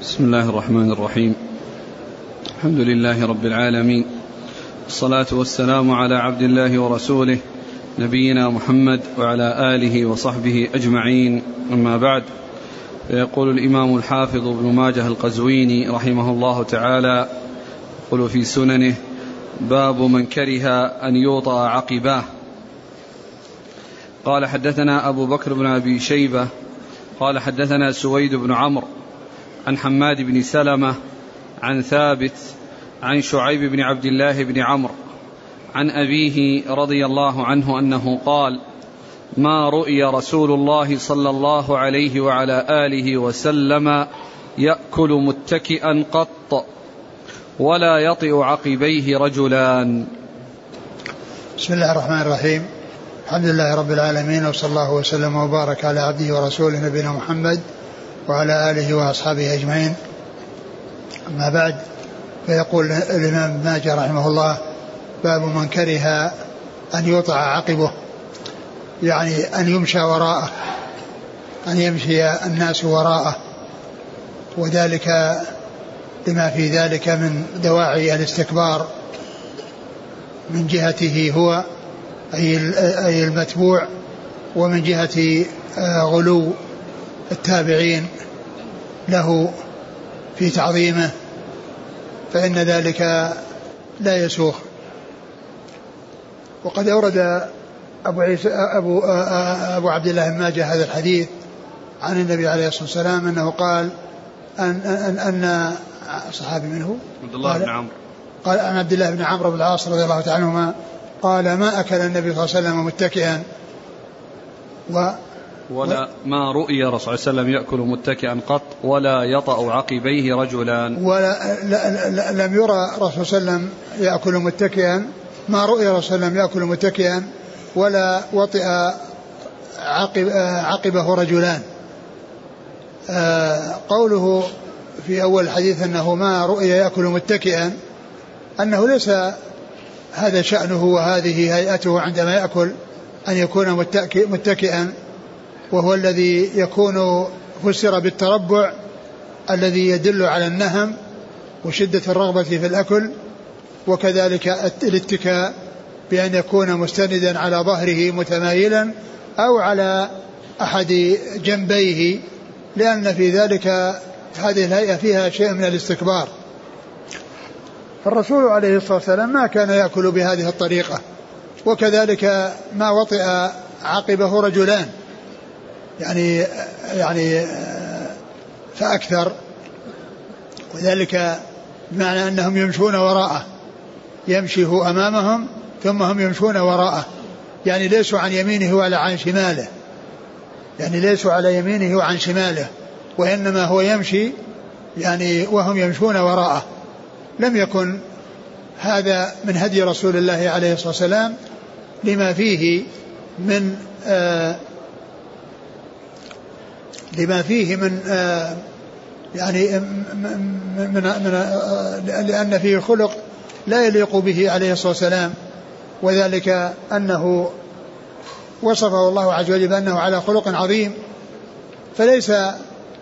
بسم الله الرحمن الرحيم. الحمد لله رب العالمين. الصلاة والسلام على عبد الله ورسوله نبينا محمد وعلى آله وصحبه أجمعين. أما بعد فيقول الإمام الحافظ ابن ماجه القزويني رحمه الله تعالى يقول في سننه باب من كره أن يوطأ عقباه قال حدثنا أبو بكر بن أبي شيبة قال حدثنا سويد بن عمرو عن حماد بن سلمة عن ثابت عن شعيب بن عبد الله بن عمرو عن أبيه رضي الله عنه أنه قال ما رؤي رسول الله صلى الله عليه وعلى آله وسلم يأكل متكئا قط ولا يطئ عقبيه رجلان. بسم الله الرحمن الرحيم. الحمد لله رب العالمين وصلى الله وسلم وبارك على عبده ورسوله نبينا محمد وعلى آله وأصحابه أجمعين. أما بعد فيقول الإمام ماجه رحمه الله باب من كره أن يوطع عقبه يعني أن يمشى وراءه أن يمشي الناس وراءه. وذلك لما في ذلك من دواعي الاستكبار من جهته هو أي المتبوع ومن جهة غلو التابعين له في تعظيمه فإن ذلك لا يسوغ وقد أورد أبو عيسى أبو أبو عبد الله بن ماجه هذا الحديث عن النبي عليه الصلاة والسلام أنه قال أن أن, أن صحابي منه عبد الله بن عمرو. قال عن عبد الله بن عمرو بن العاص رضي الله تعالى عنهما قال ما أكل النبي صلى الله عليه وسلم متكئا. و ولا ما رؤي رسول صلى الله عليه وسلم يأكل متكئا قط ولا يطأ عقبيه رجلان ولا لا لا لم يرى رسول صلى الله عليه وسلم يأكل متكئا. ما رؤي رسول صلى الله عليه وسلم يأكل متكئا ولا وطئ عقب عقبه رجلان. قوله في أول الحديث أنه ما رؤي يأكل متكئا أنه ليس هذا شأنه وهذه هيئته عندما يأكل أن يكون متكئا. وهو الذي يكون فسر بالتربع الذي يدل على النهم وشدة الرغبة في الأكل وكذلك الاتكاء بأن يكون مستندا على ظهره متمايلا أو على أحد جنبيه لأن في ذلك هذه الهيئة فيها شيء من الاستكبار. فالرسول عليه الصلاة والسلام ما كان يأكل بهذه الطريقة وكذلك ما وطئ عقبه رجلان. يعني يعني فأكثر. وذلك بمعنى أنهم يمشون وراءه. يمشي هو أمامهم ثم هم يمشون وراءه. يعني ليسوا عن يمينه ولا عن شماله. يعني ليسوا على يمينه وعن شماله. وإنما هو يمشي يعني وهم يمشون وراءه. لم يكن هذا من هدي رسول الله عليه الصلاة والسلام لما فيه من آه لما فيه من آه يعني من, من, من آه لأن فيه خلق لا يليق به عليه الصلاة والسلام. وذلك أنه وصفه الله عز وجل بأنه على خلق عظيم. فليس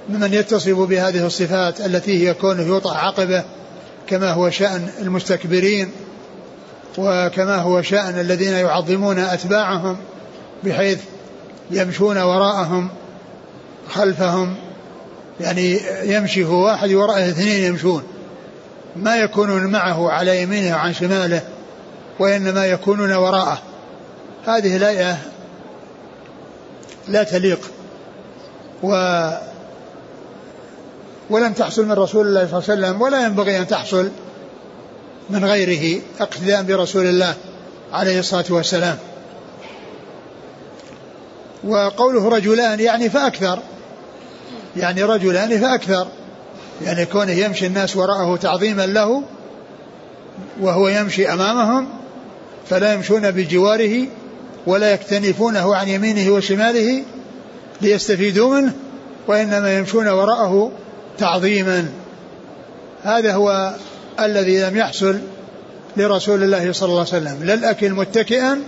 ممن يتصف بهذه الصفات التي هي كونه يوطأ عقبه كما هو شأن المستكبرين وكما هو شأن الذين يعظمون أتباعهم بحيث يمشون وراءهم. خلفهم يعني يمشي هو واحد وراءه اثنين يمشون. ما يكونون معه على يمينه وعن شماله وإنما يكونون وراءه. هذه الآية لا تليق. و ولم تحصل من رسول الله صلى الله عليه وسلم ولا ينبغي أن تحصل من غيره اقتداء برسول الله عليه الصلاة والسلام. وقوله رجلان يعني فأكثر. يعني رجلان فأكثر. يعني كونه يمشي الناس وراءه تعظيما له وهو يمشي أمامهم فلا يمشون بجواره ولا يكتنفونه عن يمينه وشماله ليستفيدوا منه وإنما يمشون وراءه تعظيما. هذا هو الذي لم يحصل لرسول الله صلى الله عليه وسلم. لا الأكل متكئا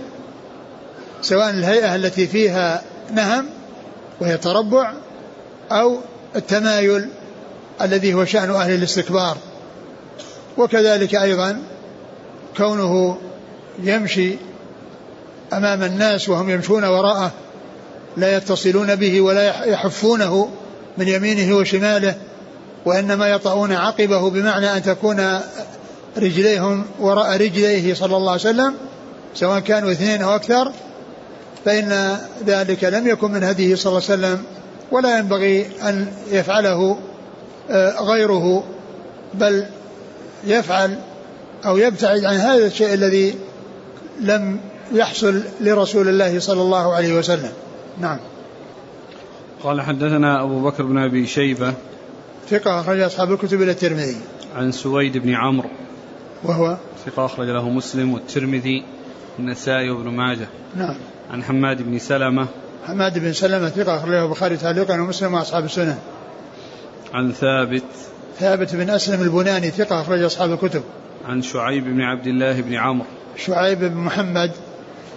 سواء الهيئة التي فيها نهم وهي تربع أو التمايل الذي هو شأن أهل الاستكبار. وكذلك أيضا كونه يمشي أمام الناس وهم يمشون وراءه لا يتصلون به ولا يحفونه من يمينه وشماله وإنما يطعون عقبه بمعنى أن تكون رجليهم وراء رجليه صلى الله عليه وسلم سواء كانوا اثنين أو أكثر فإن ذلك لم يكن من هديه صلى الله عليه وسلم ولا ينبغي أن يفعله آه، غيره بل يفعل أو يبتعد عن هذا الشيء الذي لم يحصل لرسول الله صلى الله عليه وسلم. نعم. قال حدثنا أبو بكر بن أبي شيبة ثقة أخرج أصحاب الكتب إلى الترمذي. عن سويد بن عمرو وهو؟ ثقة أخرج له مسلم والترمذي النسائي وابن ماجه. نعم. عن حماد بن سلمة حماد بن سلمة ثقة أخرجه البخاري تعليقا ومسلم وأصحاب السنن عن ثابت. ثابت بن أسلم البناني ثقة أخرج أصحاب الكتب. عن شعيب بن عبد الله بن عمرو. شعيب بن محمد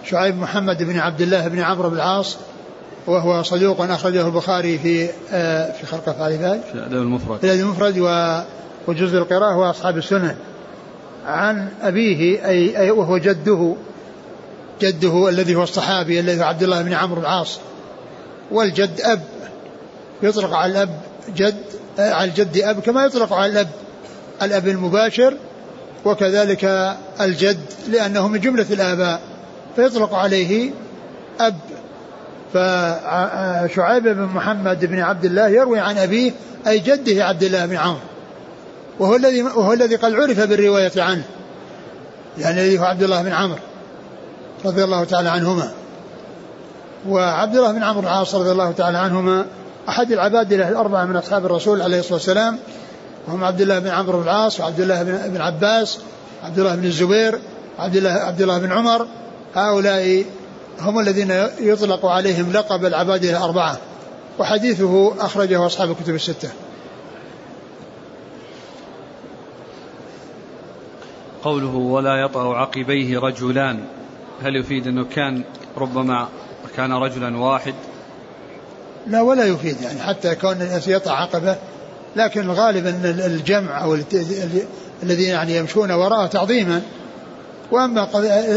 شعيب محمد بن عبد الله بن عمرو بن العاص وهو صدوق أخرجه البخاري في آه في خلق أفعال العباد في الأدب المفرد. في الأدب المفرد وجزء القراءة وأصحاب السنن عن أبيه أي, أي وهو جده جده الذي هو الصحابي الذي هو عبد الله بن عمرو العاص. والجد أب يطلق على الأب جد على الجد أب كما يطلق على الأب. الأب المباشر وكذلك الجد لأنه من جملة الآباء. فيطلق عليه أب. فشعيب بن محمد بن عبد الله يروي عن أبيه أي جده عبد الله بن عمرو. وهو الذي وهو الذي قد عرف بالرواية عنه. يعني الذي هو عبد الله بن عمرو. رضي الله تعالى عنهما. وعبد الله بن عمرو العاص رضي الله تعالى عنهما أحد العباد الأربعة من أصحاب الرسول عليه الصلاة والسلام. وهم عبد الله بن عمرو بن العاص وعبد الله بن عباس عبد الله بن الزبير عبد الله عبد الله بن عمر. هؤلاء هم الذين يطلق عليهم لقب العباد الأربعة وحديثه أخرجه أصحاب الكتب الستة. قوله ولا يطأ عقبيه رجلان. هل يفيد أنه كان ربما كان رجلا واحد؟ لا ولا يفيد يعني حتى كون الناس يطأ عقبه لكن الغالب أن الجمع أو الذين يعني يمشون وراءه تعظيما. وأما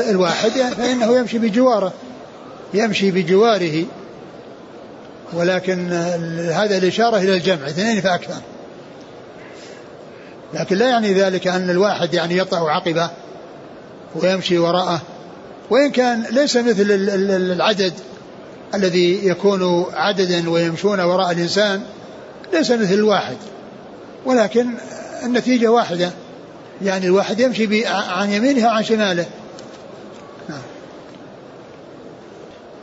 الواحد فإنه يمشي بجواره يمشي بجواره. ولكن هذا الإشارة إلى الجمع اثنين فأكثر. لكن لا يعني ذلك أن الواحد يعني يطأ عقبه ويمشي وراءه. وإن كان ليس مثل العدد الذي يكون عددا ويمشون وراء الإنسان ليس مثل الواحد. ولكن النتيجة واحدة يعني الواحد يمشي عن يمينه وعن شماله. نعم.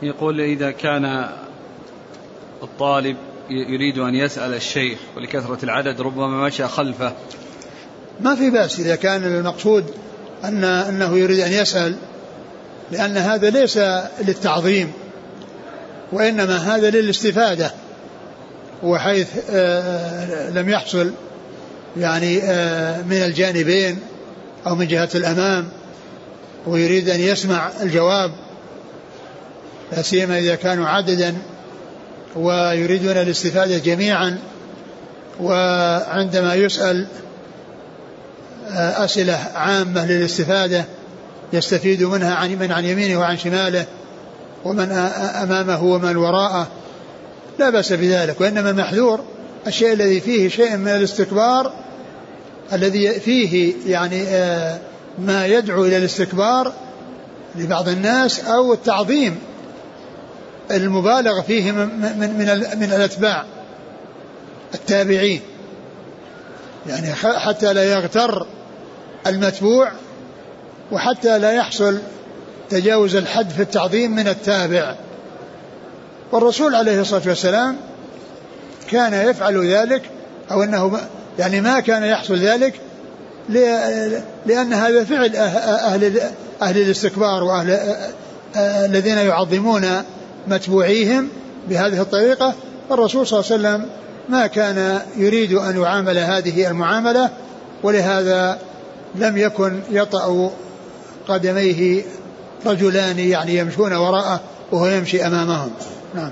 يقول إذا كان الطالب يريد أن يسأل الشيخ ولكثرة العدد ربما مشى خلفه. ما في بأس إذا كان المقصود أن أنه يريد أن يسأل. لأن هذا ليس للتعظيم وإنما هذا للاستفادة وحيث آه، لم يحصل يعني آه، من الجانبين أو من جهة الأمام ويريد أن يسمع الجواب لا سيما إذا كانوا عددا ويريدون الاستفادة جميعا وعندما يسأل آه، أسئلة عامة للاستفادة يستفيد منها عن من عن يمينه وعن شماله ومن أمامه ومن وراءه. لا بأس بذلك وإنما المحذور الشيء الذي فيه شيء من الاستكبار الذي فيه يعني آه، ما يدعو إلى الاستكبار لبعض الناس أو التعظيم المبالغ فيه من من من, من الأتباع التابعين. يعني حتى لا يغتر المتبوع وحتى لا يحصل تجاوز الحد في التعظيم من التابع. والرسول عليه الصلاة والسلام كان يفعل ذلك أو أنه يعني ما كان يحصل ذلك لأن هذا فعل أهل أهل الاستكبار وأهل الذين يعظمون متبوعيهم بهذه الطريقة. الرسول صلى الله عليه وسلم ما كان يريد أن يعامل هذه المعاملة ولهذا لم يكن يطأ قدميه رجلان يعني يمشون وراءه وهو يمشي أمامهم. نعم.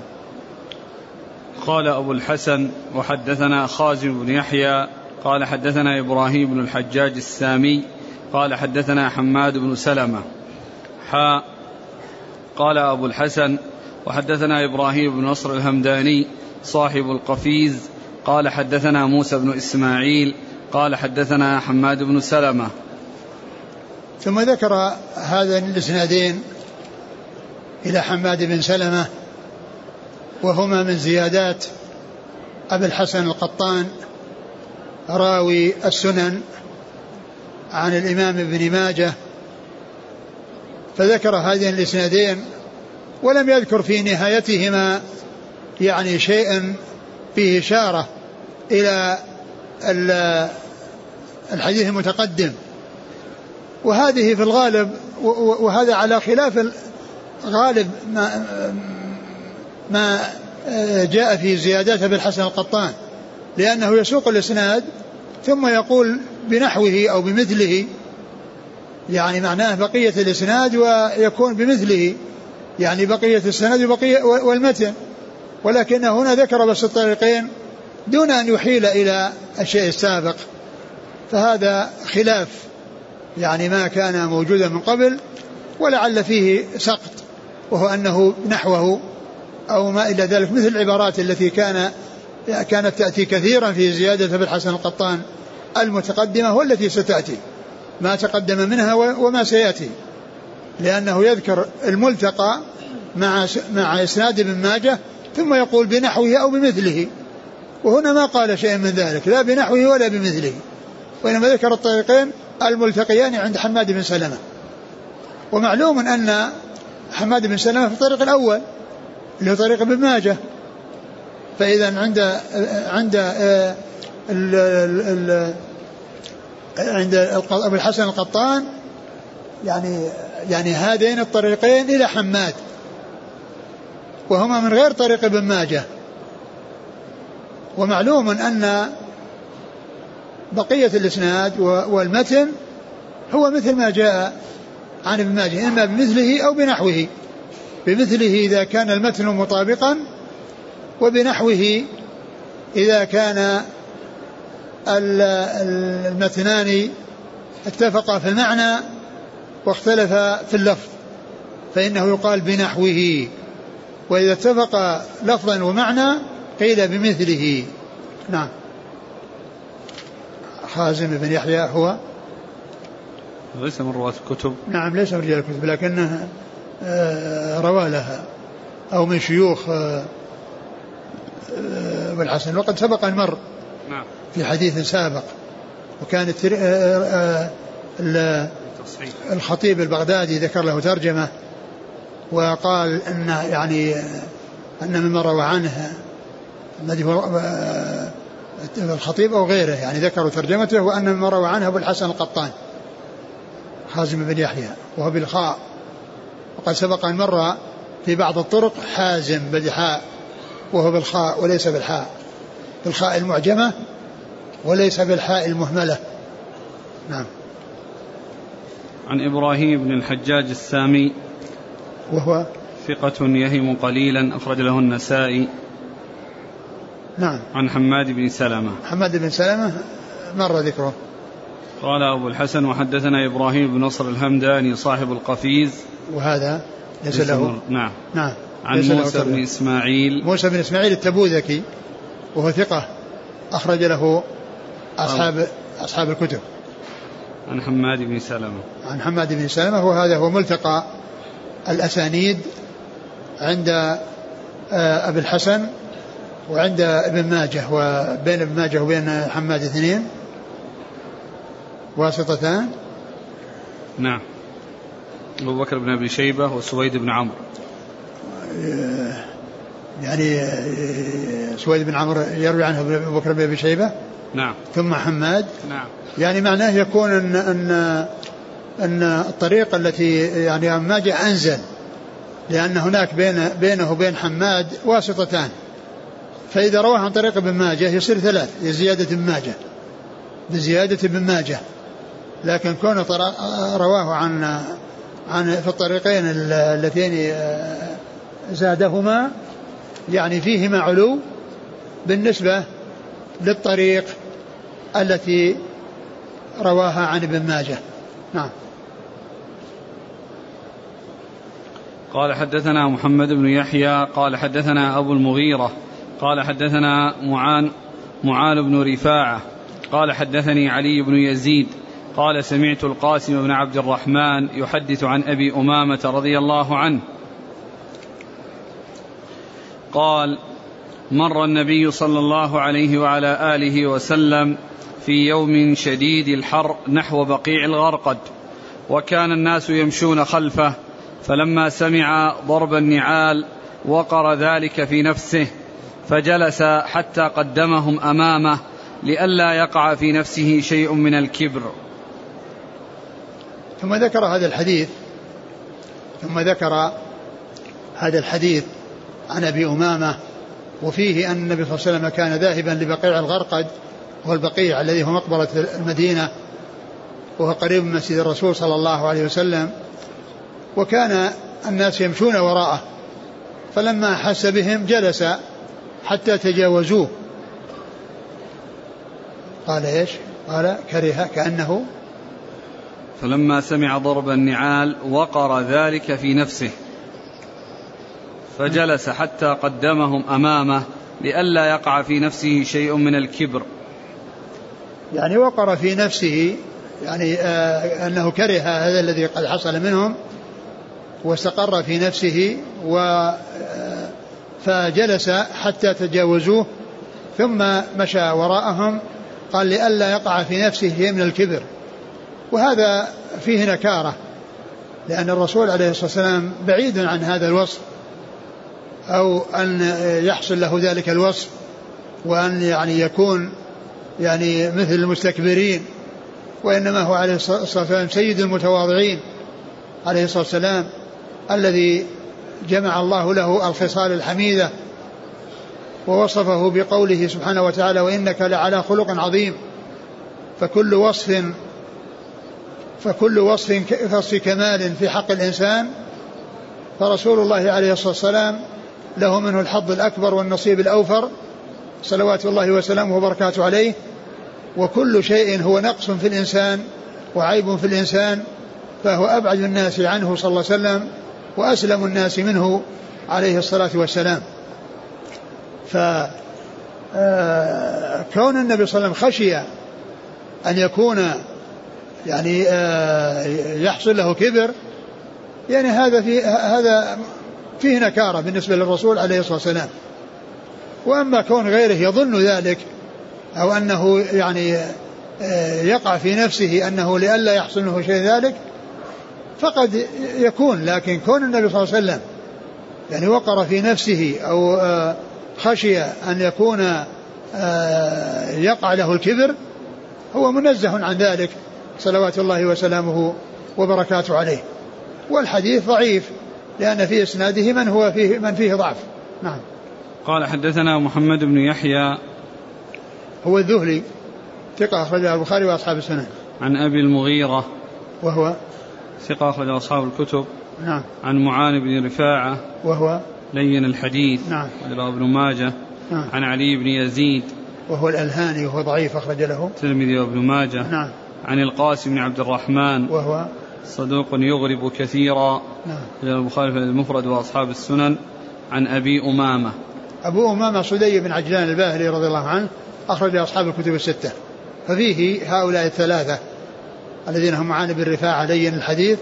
قال أبو الحسن وحدثنا خازم بن يحيى قال حدثنا إبراهيم بن الحجاج السامي قال حدثنا حماد بن سلمة. حاء قال أبو الحسن وحدثنا إبراهيم بن نصر الهمداني صاحب القفيز قال حدثنا موسى بن إسماعيل قال حدثنا حماد بن سلمة. ثم ذكر هذين الإسنادين إلى حماد بن سلمة وهما من زيادات أبي الحسن القطان راوي السنن عن الإمام ابن ماجه فذكر هذين الإسنادين ولم يذكر في نهايتهما يعني شيئا فيه إشارة إلى الحديث المتقدم. وهذه في الغالب وهذا على خلاف غالب ما ما جاء في زيادات أبي الحسن القطان. لأنه يسوق الإسناد ثم يقول بنحوه أو بمثله. يعني معناه بقية الإسناد ويكون بمثله. يعني بقية السند وبقية والمتن. ولكن هنا ذكر بس الطريقين دون أن يحيل إلى الشيء السابق. فهذا خلاف. يعني ما كان موجودا من قبل ولعل فيه سقط وهو أنه نحوه أو ما إلى ذلك مثل العبارات التي كان كانت تأتي كثيرا في زيادة ابن الحسن القطان المتقدمة والتي ستأتي ما تقدم منها وما سيأتي لأنه يذكر الملتقى مع مع إسناد ابن ماجه ثم يقول بنحوه أو بمثله وهنا ما قال شيء من ذلك لا بنحوه ولا بمثله وإنما ذكر الطريقين الملتقيان عند حماد بن سلمة. ومعلوم أن حماد بن سلمة في الطريق الأول اللي هو طريق ابن ماجه. فإذا عند عند ال عند أبو الحسن القطان يعني يعني هذين الطريقين إلى حماد. وهما من غير طريق ابن ماجه. ومعلوم أن بقية الإسناد والمتن هو مثل ما جاء عن ابن ماجه إما بمثله أو بنحوه. بمثله إذا كان المتن مطابقا وبنحوه إذا كان المتنان اتفقا في المعنى واختلفا في اللفظ فإنه يقال بنحوه. وإذا اتفق لفظا ومعنى قيل بمثله. نعم. حازم بن يحيى هو؟ ليس من رواة الكتب. نعم ليس من رجال الكتب لكنه آه، روى لها أو من شيوخ آه، آه، ابن الحسن. وقد سبق أن مر نعم. في حديث سابق وكان الخطيب البغدادي ذكر له ترجمة وقال أن يعني أن مما روى عنه الذي الخطيب أو غيره يعني ذكروا ترجمته وأن مما روى عنه أبو الحسن القطان حازم بن يحيى وهو بالخاء. وقد سبق أن مر في بعض الطرق حازم بالحاء وهو بالخاء وليس بالحاء. بالخاء المعجمة وليس بالحاء المهملة. نعم. عن إبراهيم بن الحجاج السامي وهو؟ ثقة يهم قليلا أخرج له النسائي. نعم. عن حماد بن سلمة. حماد بن سلمة مر ذكره. قال أبو الحسن وحدثنا إبراهيم بن نصر الهمداني صاحب القفيز. وهذا ليس له. نعم. نعم. عن موسى بن إسماعيل. موسى بن إسماعيل التبوذكي وهو ثقة أخرج له أصحاب أصحاب الكتب. عن حماد بن سلمة. عن حماد بن سلمة وهذا هو ملتقى الأسانيد عند آه، أبي الحسن وعند ابن ماجه وبين ابن ماجه وبين حماد اثنين. واسطتان. نعم. أبو بكر بن أبي شيبة وسويد بن عمرو. يعني سويد بن عمرو يروي عنه أبو بكر بن أبي شيبة. نعم. ثم حماد. نعم. يعني معناه يكون أن أن أن الطريقة التي يعني ماجه أنزل لأن هناك بين بينه وبين حماد واسطتان. فإذا رواه عن طريق ابن ماجه يصير ثلاث زيادة ابن ماجه بزيادة ابن ماجه. لكن كون رواه عن عن في الطريقين اللتين آه، زادهما يعني فيهما علو بالنسبة للطريق التي رواها عن ابن ماجه. نعم. قال حدثنا محمد بن يحيى قال حدثنا أبو المغيرة قال حدثنا معان معان بن رفاعة. قال حدثني علي بن يزيد. قال سمعت القاسم بن عبد الرحمن يحدث عن أبي أمامة رضي الله عنه. قال مر النبي صلى الله عليه وعلى آله وسلم في يوم شديد الحر نحو بقيع الغرقد وكان الناس يمشون خلفه فلما سمع ضرب النعال وقر ذلك في نفسه فجلس حتى قدمهم أمامه لئلا يقع في نفسه شيء من الكبر. ثم ذكر هذا الحديث ثم ذكر هذا الحديث عن أبي أمامة وفيه أن النبي صلى الله عليه وسلم كان ذاهبا لبقيع الغرقد وهو البقيع الذي هو مقبرة المدينة وهو قريب من مسجد الرسول صلى الله عليه وسلم وكان الناس يمشون وراءه فلما أحس بهم جلس حتى تجاوزوه. قال إيش؟ قال كره كأنه. فلما سمع ضرب النعال وقر ذلك في نفسه. فجلس حتى قدمهم أمامه لئلا يقع في نفسه شيء من الكبر. يعني وقر في نفسه يعني آه أنه كره هذا الذي قد حصل منهم واستقر في نفسه و آه، فجلس حتى تجاوزوه ثم مشى وراءهم قال لئلا يقع في نفسه شيء من الكبر. وهذا فيه نكارة لأن الرسول عليه الصلاة والسلام بعيد عن هذا الوصف أو أن يحصل له ذلك الوصف وأن يعني يكون يعني مثل المستكبرين وإنما هو عليه الصلاة والسلام سيد المتواضعين عليه الصلاة والسلام الذي جمع الله له الخصال الحميدة ووصفه بقوله سبحانه وتعالى وإنك لعلى خلق عظيم فكل وصف فكل وصف وصف كمال في حق الإنسان فرسول الله عليه الصلاة والسلام له منه الحظ الأكبر والنصيب الأوفر صلوات الله وسلامه وبركاته عليه وكل شيء هو نقص في الإنسان وعيب في الإنسان فهو أبعد الناس عنه صلى الله عليه وسلم وأسلم الناس منه عليه الصلاة والسلام. ف آه، النبي صلى الله عليه وسلم خشي أن يكون يعني آه، يحصل له كبر يعني هذا في هذا فيه نكارة بالنسبة للرسول عليه الصلاة والسلام. وأما كون غيره يظن ذلك أو أنه يعني آه، يقع في نفسه أنه لئلا يحصل له شيء ذلك فقد يكون لكن كون النبي صلى الله عليه وسلم يعني وقر في نفسه أو آه، خشي أن يكون آه، يقع له الكبر هو منزه عن ذلك صلوات الله وسلامه وبركاته عليه. والحديث ضعيف لأن في إسناده من هو فيه من فيه ضعف. نعم. قال حدثنا محمد بن يحيى. هو الذهلي ثقة أخرجه البخاري وأصحاب السنن عن أبي المغيرة. وهو ثقة أخرج أصحاب الكتب نعم. عن معان بن رفاعة وهو لين الحديث نعم. رواه ابن ماجه نعم. عن علي بن يزيد وهو الألهاني وهو ضعيف أخرج له. الترمذي وابن ماجه نعم. عن القاسم بن عبد الرحمن وهو صدوق يغرب كثيرا. نعم. البخاري في المفرد وأصحاب السنن عن أبي أمامة. أبو أمامة صدي بن عجلان الباهلي رضي الله عنه أخرج أصحاب الكتب الستة. ففيه هؤلاء الثلاثة الذين هم معان بن رفاعة لين الحديث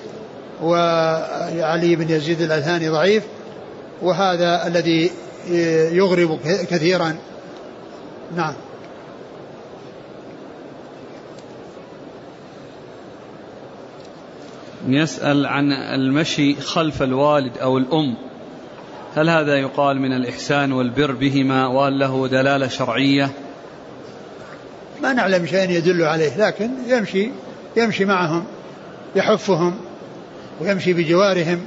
وعلي بن يزيد الألهاني ضعيف وهذا الذي يغرب كثيرا. نعم. يسأل عن المشي خلف الوالد أو الأم. هل هذا يقال من الإحسان والبر بهما وهل له دلالة شرعية؟ ما نعلم شيء يدل عليه لكن يمشي. يمشي معهم يحفهم ويمشي بجوارهم.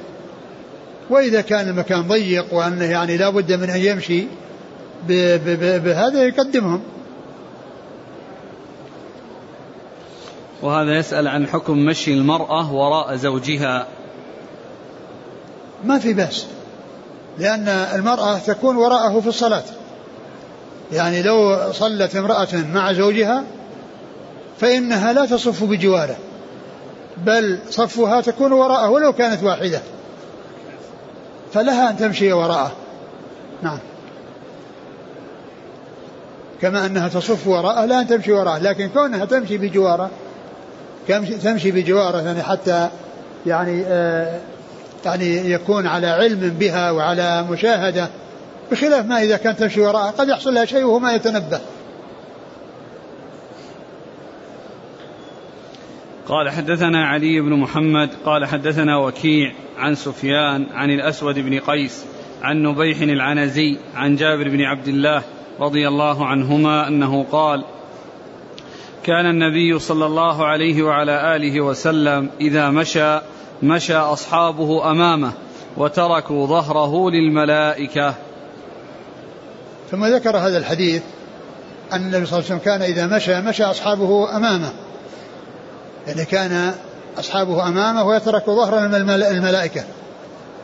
وإذا كان المكان ضيق وأنه يعني لا بد من أن يمشي بهذا يقدمهم. وهذا يسأل عن حكم مشي المرأة وراء زوجها. ما في بأس لأن المرأة تكون وراءه في الصلاة. يعني لو صلت امرأة مع زوجها فإنها لا تصف بجواره بل صفها تكون وراءه ولو كانت واحدة. فلها أن تمشي وراءه. نعم. كما أنها تصف وراءه لا أن تمشي وراءه لكن كونها تمشي بجواره تمشي بجواره يعني حتى يعني آه يعني يكون على علم بها وعلى مشاهدة بخلاف ما إذا كانت تمشي وراءه قد يحصل لها شيء وهو ما يتنبه. قال حدثنا علي بن محمد قال حدثنا وكيع عن سفيان عن الأسود بن قيس عن نبيح العنزي عن جابر بن عبد الله رضي الله عنهما أنه قال كان النبي صلى الله عليه وعلى آله وسلم إذا مشى مشى أصحابه أمامه وتركوا ظهره للملائكة. ثم ذكر هذا الحديث أن النبي صلى الله عليه وسلم كان إذا مشى مشى أصحابه أمامه. يعني كان أصحابه أمامه ويترك ظهر الملائكة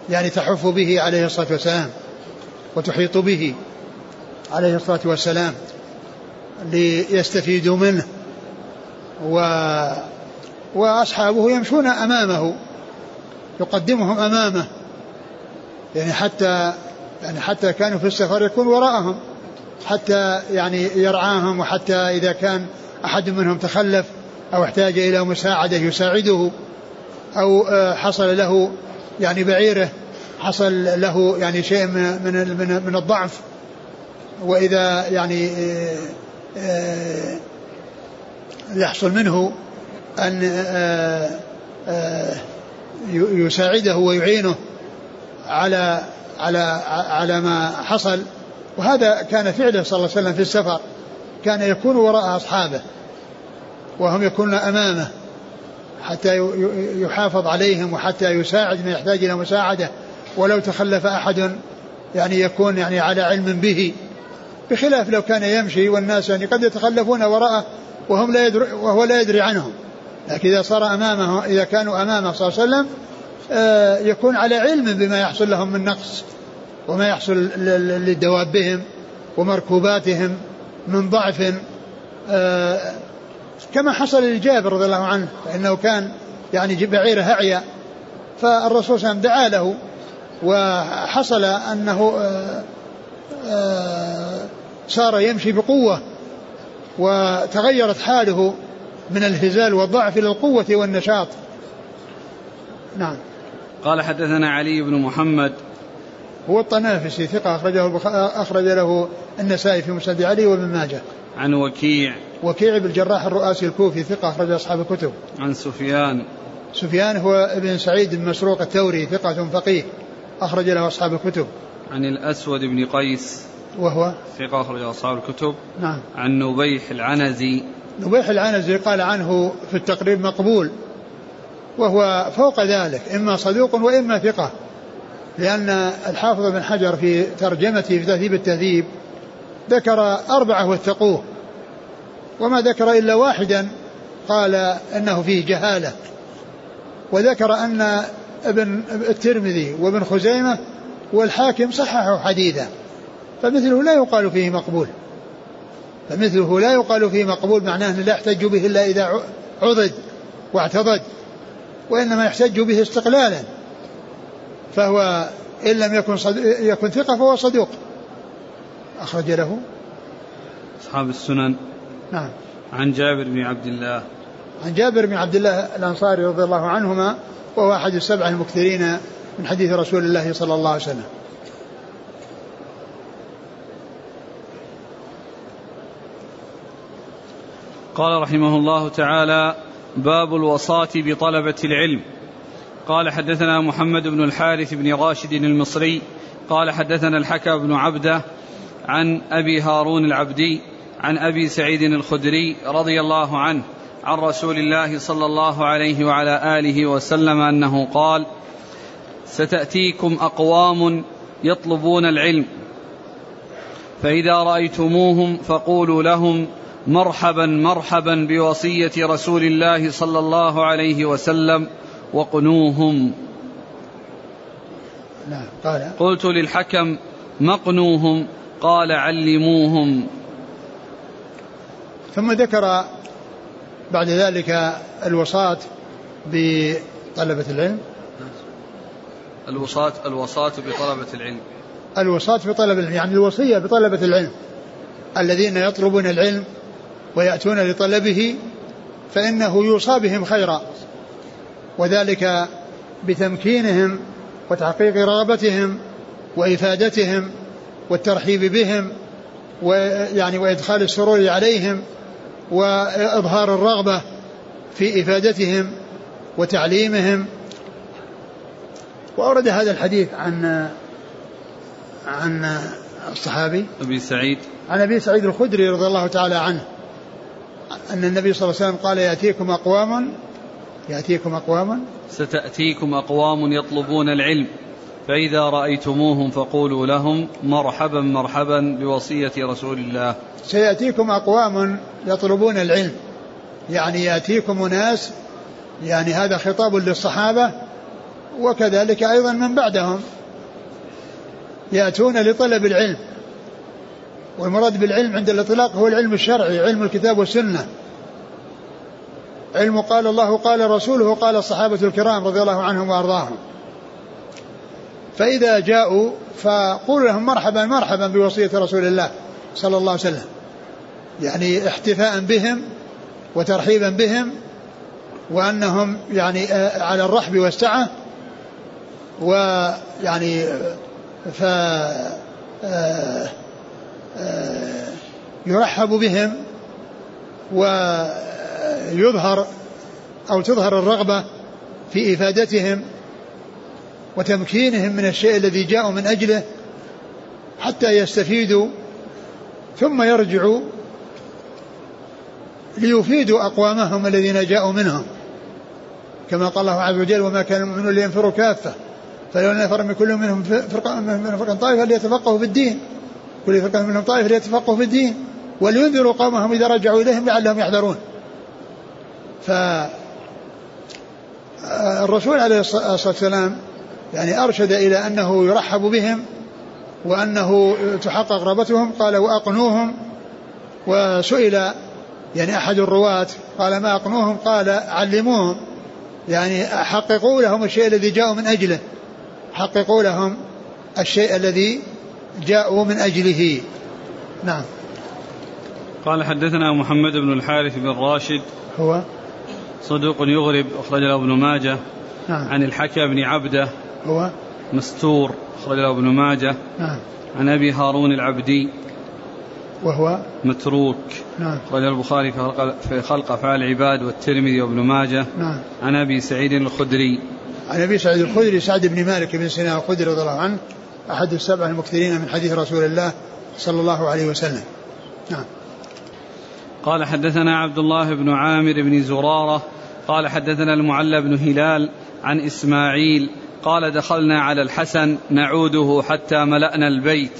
يعني تحف به عليه الصلاة والسلام وتحيط به عليه الصلاة والسلام ليستفيدوا منه. و وأصحابه يمشون أمامه يقدمهم أمامه يعني حتى يعني حتى كانوا في السفر يكون وراءهم حتى يعني يرعاهم وحتى إذا كان أحد منهم تخلف أو احتاج إلى مساعدة يساعده أو آه، حصل له يعني بعيره حصل له يعني شيء من من من الضعف. وإذا يعني آه، آه، يحصل منه أن يساعده ويعينه على على على ما حصل. وهذا كان فعله صلى الله عليه وسلم في السفر. كان يكون وراء أصحابه. وهم يكونون أمامه حتى يحافظ عليهم وحتى يساعد من يحتاج إلى مساعدة. ولو تخلف أحد يعني يكون يعني على علم به. بخلاف لو كان يمشي والناس يعني قد يتخلفون وراءه وهم لا يدري وهو لا يدري عنهم. لكن إذا صار أمامه إذا كانوا أمامه صلى الله عليه وسلم آه، يكون على علم بما يحصل لهم من نقص وما يحصل لدوابهم ومركوباتهم من ضعف آه، كما حصل لجابر رضي الله عنه فإنه كان يعني بعيره أعيا فالرسول صلى الله عليه وسلم دعا له وحصل أنه آه، صار يمشي بقوة وتغيرت حاله من الهزال والضعف إلى القوة والنشاط. نعم. قال حدثنا علي بن محمد. هو الطنافسي ثقة أخرجه أخرج له النسائي في مسند علي وابن ماجه. عن وكيع وكيع بن الجراح الرؤاسي الكوفي ثقة أخرج أصحاب الكتب. عن سفيان سفيان هو ابن سعيد بن مسروق الثوري ثقة فقيه أخرج له أصحاب الكتب. عن الأسود بن قيس وهو ثقة أخرج أصحاب الكتب. نعم. عن نبيح العنزي نبيح العنزي قال عنه في التقريب مقبول وهو فوق ذلك إما صدوق وإما ثقة لأن الحافظ بن حجر في ترجمته في تهذيب التهذيب ذكر أربعة واتقوه وما ذكر إلا واحدا قال إنه فيه جهالة. وذكر أن ابن الترمذي وابن خزيمة والحاكم صححوا حديثا فمثله لا يقال فيه مقبول. فمثله لا يقال فيه مقبول معناه أنه لا يحتج به إلا إذا عضد واعتضد وإنما يحتج به استقلالا فهو إن لم يكن يكن ثقة فهو صدوق. أخرج له. أصحاب السنن. نعم. عن جابر بن عبد الله. عن جابر بن عبد الله الأنصاري رضي الله عنهما وهو أحد السبعة المكثرين من حديث رسول الله صلى الله عليه وسلم. قال رحمه الله تعالى باب الوصاة بطلبة العلم. قال حدثنا محمد بن الحارث بن راشد المصري. قال حدثنا الحكى بن عبدة. عن أبي هارون العبدي عن أبي سعيد الخدري رضي الله عنه عن رسول الله صلى الله عليه وعلى آله وسلم أنه قال ستأتيكم أقوام يطلبون العلم فإذا رأيتموهم فقولوا لهم مرحبا مرحبا بوصية رسول الله صلى الله عليه وسلم وقنوهم. نعم قلت للحكم مقنوهم. قال علموهم. ثم ذكر بعد ذلك الوصاة بطلبة العلم. الوصاة الوصاة بطلبة العلم. الوصاة بطلب العلم يعني الوصية بطلبة العلم. الذين يطلبون العلم ويأتون لطلبه فإنه يوصى بهم خيرا. وذلك بتمكينهم وتحقيق رغبتهم وإفادتهم والترحيب بهم ويعني وإدخال السرور عليهم وإظهار الرغبة في إفادتهم وتعليمهم. وأورد هذا الحديث عن عن الصحابي. أبي سعيد. عن أبي سعيد الخدري رضي الله تعالى عنه أن النبي صلى الله عليه وسلم قال يأتيكم أقوام يأتيكم أقوام. ستأتيكم أقوام يطلبون العلم. فإذا رأيتموهم فقولوا لهم مرحبا مرحبا بوصية رسول الله. سيأتيكم أقوام يطلبون العلم. يعني يأتيكم ناس يعني هذا خطاب للصحابة وكذلك أيضا من بعدهم. يأتون لطلب العلم. والمراد بالعلم عند الإطلاق هو العلم الشرعي علم الكتاب والسنة. علم قال الله قال رسوله قال الصحابة الكرام رضي الله عنهم وأرضاهم. فإذا جاءوا فقولوا لهم مرحبا مرحبا بوصية رسول الله صلى الله عليه وسلم. يعني احتفاء بهم وترحيبا بهم وأنهم يعني آه، على الرحب والسعة ويعني ف آه، آه، يرحب بهم ويظهر أو تظهر الرغبة في إفادتهم وتمكينهم من الشيء الذي جاءوا من أجله حتى يستفيدوا ثم يرجعوا ليفيدوا أقوامهم الذين جاءوا منهم. كما قال الله عز وجل وما كان المؤمنون لينفروا كافة. فلولا نفر من كل منهم فرقة من فرقة طائفة ليتفقهوا في الدين. كل فرقة منهم طائفة ليتفقهوا في الدين. ولينذروا قومهم إذا رجعوا إليهم لعلهم يحذرون. ف الرسول عليه الصلاة والسلام يعني أرشد إلى أنه يرحب بهم وأنه تحقق رغبتهم قال وأقنوهم وسئل يعني أحد الرواة قال ما أقنوهم؟ قال علموهم يعني حققوا لهم الشيء الذي جاءوا من أجله حققوا لهم الشيء الذي جاءوا من أجله. نعم. قال حدثنا محمد بن الحارث بن راشد هو؟ صدوق يغرب أخرج له ابن ماجه نعم. عن الحكى بن عبده هو؟ مستور أخرج له ابن ماجه. نعم. عن أبي هارون العبدي. وهو؟ متروك. نعم. أخرج البخاري في خلق, في خلق أفعال العباد والترمذي وابن ماجه. نعم. عن أبي سعيد الخدري. عن أبي سعيد الخدري سعد بن مالك بن سنان الخدري رضي الله عنه أحد السبع المكثرين من حديث رسول الله صلى الله عليه وسلم. نعم. قال حدثنا عبد الله بن عامر بن زرارة. قال حدثنا المعلى بن هلال عن إسماعيل قال دخلنا على الحسن نعوده حتى ملأنا البيت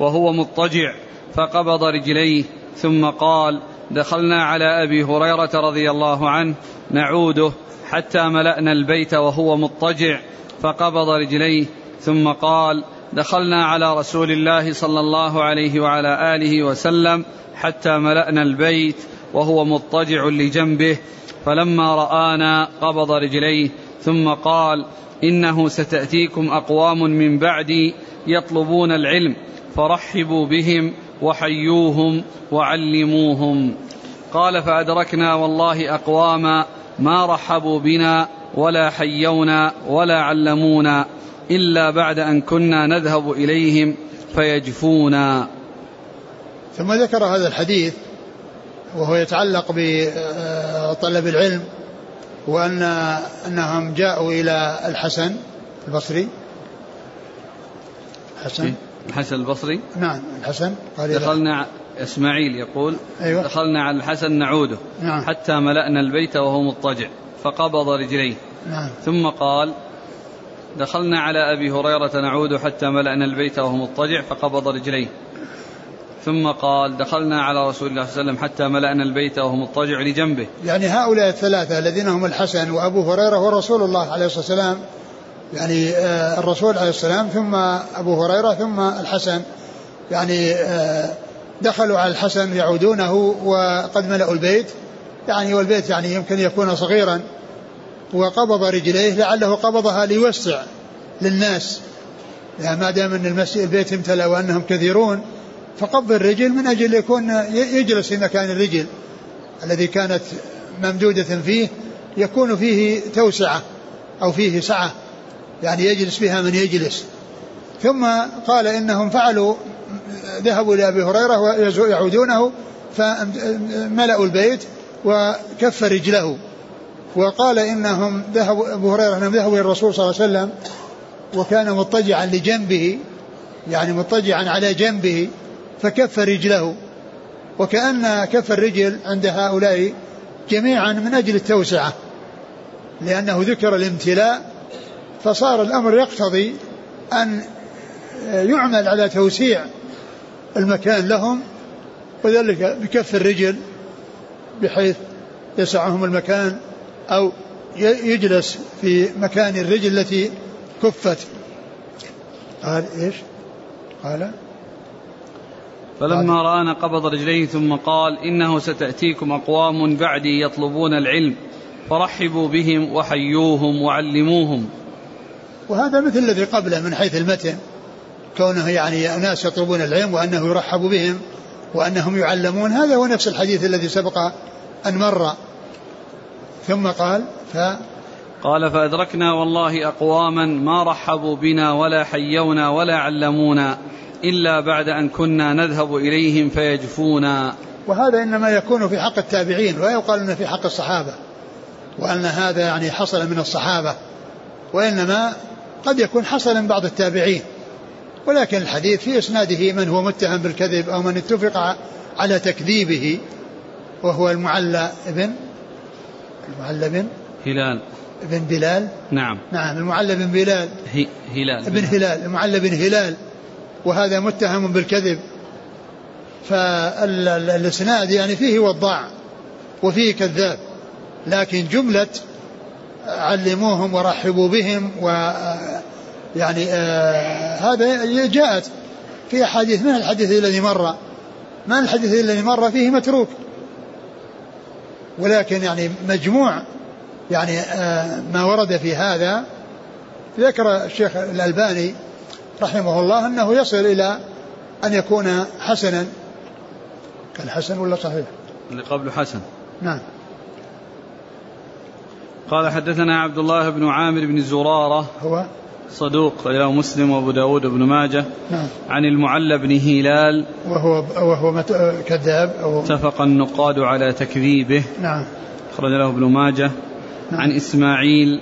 وهو مضطجع فقبض رجليه ثم قال دخلنا على أبي هريرة رضي الله عنه نعوده حتى ملأنا البيت وهو مضطجع فقبض رجليه ثم قال دخلنا على رسول الله صلى الله عليه وعلى آله وسلم حتى ملأنا البيت وهو مضطجع لجنبه فلما رآنا قبض رجليه ثم قال إنه ستأتيكم أقوام من بعدي يطلبون العلم فرحبوا بهم وحيوهم وعلموهم. قال فأدركنا والله أقواما ما رحبوا بنا ولا حيونا ولا علمونا إلا بعد أن كنا نذهب إليهم فيجفونا. ثم ذكر هذا الحديث وهو يتعلق بطلب العلم وأن أنهم جاءوا إلى الحسن البصري. الحسن الحسن البصري؟ نعم الحسن قال دخلنا إسماعيل يقول أيوة. دخلنا على الحسن نعوده نعم. حتى ملأنا البيت وهو مضطجع فقبض رجليه. نعم. ثم قال دخلنا على أبي هريرة نعود حتى ملأنا البيت وهو مضطجع فقبض رجليه. ثم قال دخلنا على رسول الله صلى الله عليه وسلم حتى ملأنا البيت وهو مضطجع لجنبه. يعني هؤلاء الثلاثة الذين هم الحسن وأبو هريرة ورسول الله عليه الصلاة والسلام يعني الرسول عليه السلام ثم أبو هريرة ثم الحسن. يعني دخلوا على الحسن يعودونه وقد ملأوا البيت. يعني والبيت يعني يمكن يكون صغيرا. وقبض رجليه لعله قبضها ليوسع للناس. يعني ما دام أن البيت امتلأ وأنهم كثيرون فقبض الرجل من أجل يكون يجلس في مكان الرجل الذي كانت ممدودة فيه يكون فيه توسعة أو فيه سعة يعني يجلس بها من يجلس. ثم قال إنهم فعلوا ذهبوا لأبي هريرة ويعودونه فملأوا البيت وكف رجله. وقال إنهم ذهبوا أبو هريرة إنهم ذهبوا إلى الرسول صلى الله عليه وسلم وكان مضطجعا لجنبه يعني مضطجعا على جنبه فكف رجله. وكأن كف الرجل عند هؤلاء جميعا من أجل التوسعة. لأنه ذكر الامتلاء فصار الأمر يقتضي أن يعمل على توسيع المكان لهم وذلك بكف الرجل بحيث يسعهم المكان أو يجلس في مكان الرجل التي كفت. قال إيش؟ قال فلما رآنا قبض رجليه ثم قال إنه ستأتيكم أقوام بعدي يطلبون العلم فرحبوا بهم وحيوهم وعلموهم. وهذا مثل الذي قبله من حيث المتن كونه يعني ناس يطلبون العلم وأنه يرحب بهم وأنهم يعلمون. هذا هو نفس الحديث الذي سبق أن مر. ثم قال ف قال فأدركنا والله أقواما ما رحبوا بنا ولا حيونا ولا علمونا. إلا بعد أن كنا نذهب إليهم فيجفونا. وهذا إنما يكون في حق التابعين ولا يقال أنه في حق الصحابة وأن هذا يعني حصل من الصحابة وإنما قد يكون حصل من بعض التابعين. ولكن الحديث في إسناده من هو متهم بالكذب أو من اتفق على تكذيبه وهو المعلى ابن المعلى بن هلال. بن بلال. نعم. نعم المعلى بن بلال. هلال. ابن هلال المعلى بن هلال. وهذا متهم بالكذب. فالإسناد يعني فيه وضاع وفيه كذاب لكن جملة علموهم ورحبوا بهم و يعني آه هذا جاءت في أحاديث من الحديث الذي مر؟ ما الحديث الذي مر فيه متروك. ولكن يعني مجموع يعني آه ما ورد في هذا. ذكر الشيخ الألباني رحمه الله أنه يصل إلى أن يكون حسنا. كان حسن ولا صحيح؟ اللي قبله حسن. نعم. قال حدثنا عبد الله بن عامر بن زرارة هو؟ صدوق رواه مسلم وأبو داود بن ماجه نعم. عن المعلى بن هلال وهو وهو مت... كذاب أو اتفق النقاد على تكذيبه نعم. أخرج له ابن ماجه نعم. عن إسماعيل.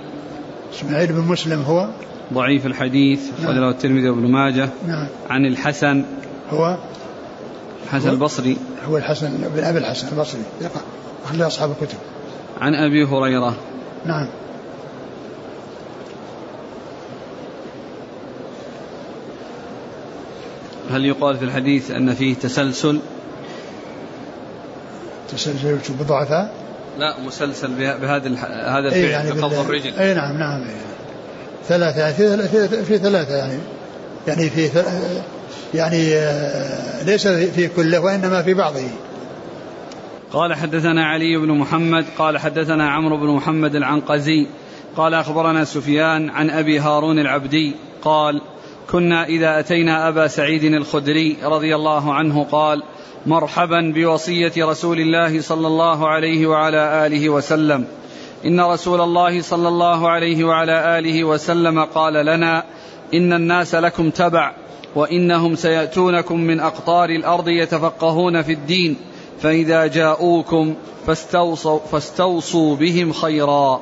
إسماعيل بن مسلم هو؟ ضعيف الحديث له الترمذي وابن ماجه. نعم. عن الحسن. هو؟ الحسن البصري. هو الحسن بن أبي الحسن البصري. ثقة أخرج أصحاب الكتب. عن أبي هريرة. نعم. هل يقال في الحديث أن فيه تسلسل؟ تسلسل بضعفاء لا مسلسل به- بهذا. هذا اي الفعل يعني بقبض الرجل. اي نعم نعم إيه. ثلاثة يعني في, في, في ثلاثة يعني. يعني في يعني آه، ليس في كله وإنما في بعضه. قال حدثنا علي بن محمد قال حدثنا عمرو بن محمد العنقزي قال أخبرنا سفيان عن أبي هارون العبدي قال كنا إذا أتينا أبا سعيد الخدري رضي الله عنه قال مرحبا بوصية رسول الله صلى الله عليه وعلى آله وسلم إن رسول الله صلى الله عليه وعلى آله وسلم قال لنا إن الناس لكم تبع وإنهم سيأتونكم من أقطار الأرض يتفقهون في الدين فإذا جاءوكم فاستوصوا, فاستوصوا بهم خيرا.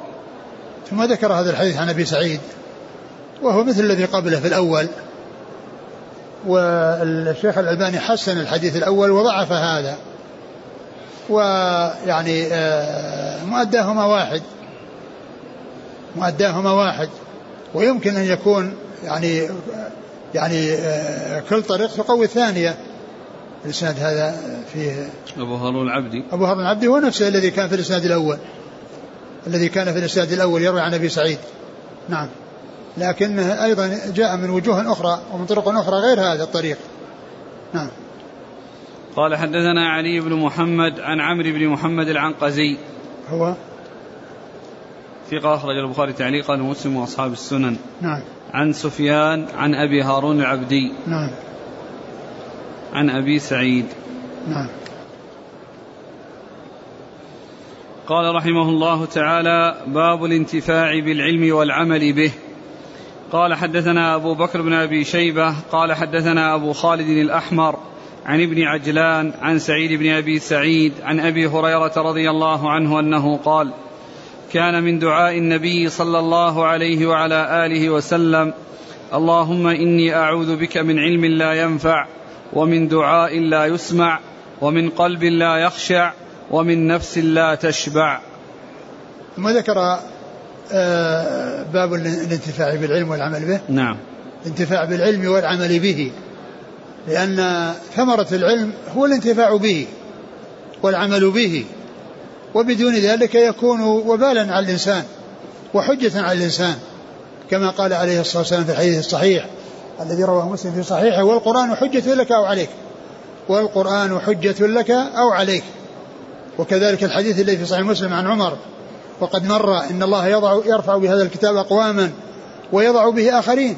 ثم ذكر هذا الحديث عن أبي سعيد وهو مثل الذي قبله في الأول. والشيخ الألباني حسن الحديث الأول وضعف هذا. ويعني آه، مؤداهما واحد. مؤداهما واحد. ويمكن أن يكون يعني يعني آه، كل طريق تقوي الثانية. الإسناد هذا فيه. أبو هارون العبدي. أبو هارون العبدي هو نفسه الذي كان في الإسناد الأول. الذي كان في الإسناد الأول يروي عن أبي سعيد. نعم. لكنه أيضا جاء من وجوه أخرى ومن طرق أخرى غير هذا الطريق. نعم. قال حدثنا علي بن محمد عن عمرو بن محمد العنقزي. هو؟ ثقة أخرج البخاري تعليقا ومسلم وأصحاب السنن. نعم. عن سفيان عن أبي هارون العبدي. نعم. عن أبي سعيد. نعم. قال رحمه الله تعالى باب الانتفاع بالعلم والعمل به. قال حدثنا أبو بكر بن أبي شيبة قال حدثنا أبو خالد الأحمر عن ابن عجلان عن سعيد بن أبي سعيد عن أبي هريرة رضي الله عنه أنه قال كان من دعاء النبي صلى الله عليه وعلى آله وسلم اللهم إني أعوذ بك من علم لا ينفع ومن دعاء لا يسمع ومن قلب لا يخشع ومن نفس لا تشبع. ثم ذكر آه، باب الانتفاع بالعلم والعمل به. نعم. الانتفاع بالعلم والعمل به. لأن ثمرة العلم هو الانتفاع به والعمل به وبدون ذلك يكون وبالا على الإنسان وحجة على الإنسان كما قال عليه الصلاة والسلام في الحديث الصحيح الذي رواه مسلم في صحيحه والقرآن حجة لك أو عليك والقرآن حجة لك أو عليك. وكذلك الحديث الذي في صحيح مسلم عن عمر وقد مر إن الله يضع يرفع بهذا الكتاب أقواما ويضع به آخرين.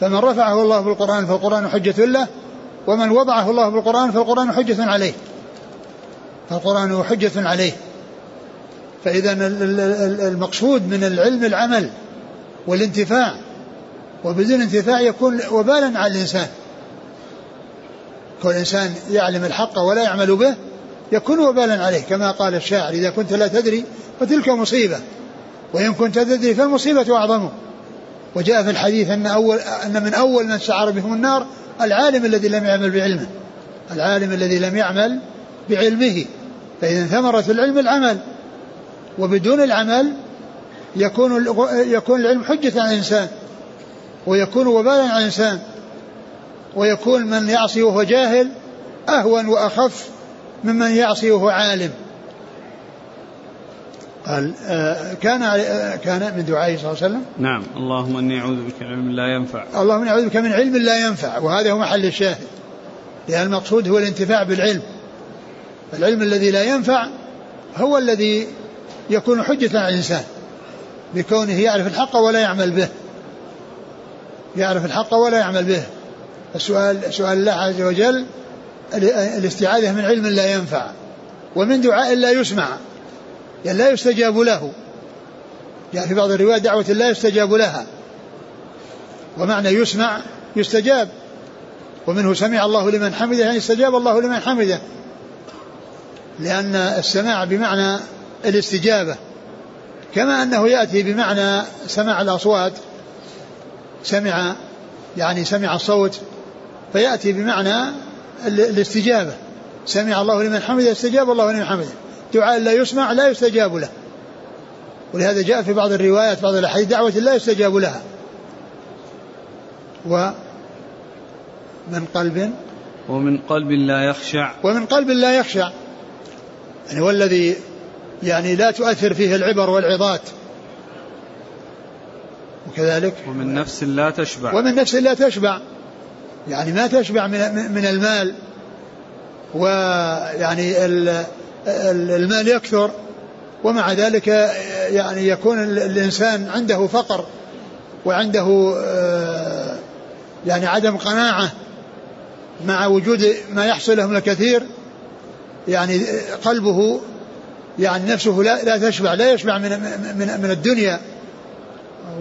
فمن رفعه الله بالقرآن فالقرآن حجة له ومن وضعه الله بالقرآن فالقرآن حجة عليه. فالقرآن حجة عليه. فإذا المقصود من العلم العمل والانتفاع وبدون انتفاع يكون وبالا على الإنسان. كل إنسان يعلم الحق ولا يعمل به يكون وبالا عليه كما قال الشاعر إذا كنت لا تدري فتلك مصيبة وإن كنت تدري فالمصيبة أعظم وجاء في الحديث أن أول أن من أول من شعر بهم النار العالم الذي لم يعمل بعلمه. العالم الذي لم يعمل بعلمه. فإذا ثمرة العلم العمل. وبدون العمل يكون يكون العلم حجة على الإنسان. ويكون وبالا على الإنسان. ويكون من يعصي وهو جاهل أهون وأخف ممن يعصي وهو عالم. قال آه، كان آه، كان من دعائه صلى الله عليه وسلم؟ نعم. اللهم إني أعوذ بك من علم لا ينفع. اللهم إني أعوذ بك من علم لا ينفع وهذا هو محل الشاهد لأن المقصود هو الانتفاع بالعلم. العلم الذي لا ينفع هو الذي يكون حجة على الإنسان بكونه يعرف الحق ولا يعمل به. يعرف الحق ولا يعمل به. السؤال سؤال الله عز وجل الاستعاذة من علم لا ينفع ومن دعاء لا يسمع. يعني لا يستجاب له. يعني في بعض الروايات دعوة لا يستجاب لها. ومعنى يسمع يستجاب. ومنه سمع الله لمن حمده يعني استجاب الله لمن حمده. لأن السماع بمعنى الاستجابة. كما أنه يأتي بمعنى سماع الأصوات سمع يعني سمع الصوت فيأتي بمعنى الاستجابة. سمع الله لمن حمده استجاب الله لمن حمده. دعاء لا يسمع لا يستجاب له. ولهذا جاء في بعض الروايات بعض الأحاديث دعوة لا يستجاب لها. و من قلب؟ ومن قلب لا يخشع. ومن قلب لا يخشع. يعني والذي يعني لا تؤثر فيه العبر والعظات. وكذلك ومن نفس لا تشبع. ومن نفس لا تشبع. يعني ما تشبع من من المال. ويعني المال يكثر ومع ذلك يعني يكون الإنسان عنده فقر وعنده آه، يعني عدم قناعة مع وجود ما يحصل له من الكثير يعني قلبه يعني نفسه لا, لا تشبع لا يشبع من, من, من الدنيا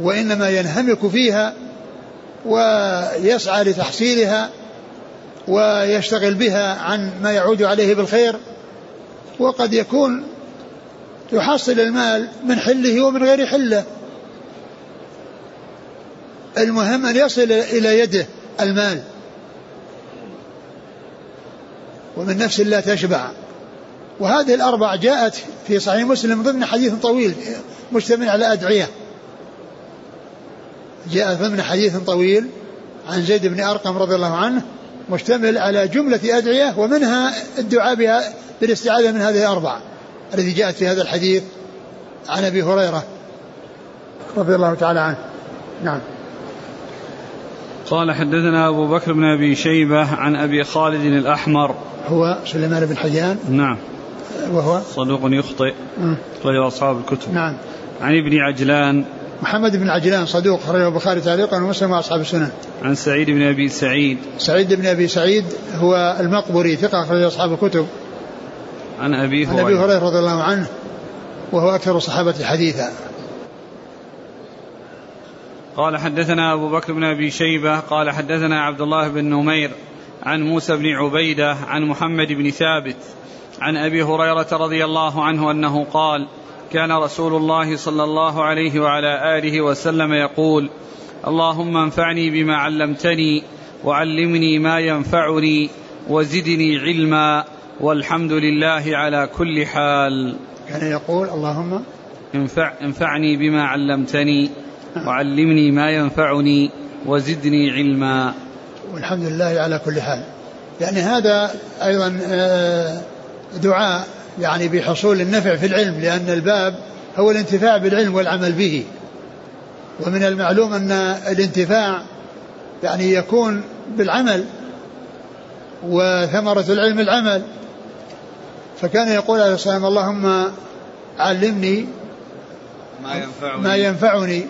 وإنما ينهمك فيها ويسعى لتحصيلها ويشتغل بها عن ما يعود عليه بالخير. وقد يكون يحصل المال من حله ومن غير حله. المهم أن يصل إلى يده المال. ومن نفس لا تشبع. وهذه الأربع جاءت في صحيح مسلم ضمن حديث طويل مشتمل على أدعية. جاء ضمن حديث طويل عن زيد بن أرقم رضي الله عنه مشتمل على جملة أدعية ومنها الدعاء بها بالاستعاذة من هذه الأربع التي جاءت في هذا الحديث عن أبي هريرة. رضي الله تعالى عنه. نعم. قال حدثنا أبو بكر بن أبي شيبة عن أبي خالد الأحمر. هو سليمان بن حيان نعم. وهو؟ صدوق يخطئ. أخرجه أصحاب الكتب. نعم. عن ابن عجلان. محمد بن عجلان صدوق خرجه البخاري تعليقا ومسلم وأصحاب السنن. عن سعيد بن أبي سعيد. سعيد بن أبي سعيد هو المقبري ثقة خرج أصحاب الكتب. عن أبي هريره. عن أبي هريرة رضي الله عنه وهو أكثر الصحابه حديثا. قال حدثنا أبو بكر بن أبي شيبة قال حدثنا عبد الله بن نمير عن موسى بن عبيدة عن محمد بن ثابت عن أبي هريرة رضي الله عنه أنه قال كان رسول الله صلى الله عليه وعلى آله وسلم يقول اللهم انفعني بما علمتني وعلمني ما ينفعني وزدني علما والحمد لله على كل حال. كان يقول اللهم انفع انفعني بما علمتني وعلمني ما ينفعني وزدني علما. والحمد لله على كل حال. يعني هذا أيضا آه، دعاء يعني بحصول النفع في العلم لأن الباب هو الانتفاع بالعلم والعمل به. ومن المعلوم أن الانتفاع يعني يكون بالعمل وثمرة العلم العمل. فكان يقول عليه الصلاة والسلام اللهم علمني ما ينفعني, ما ينفعني.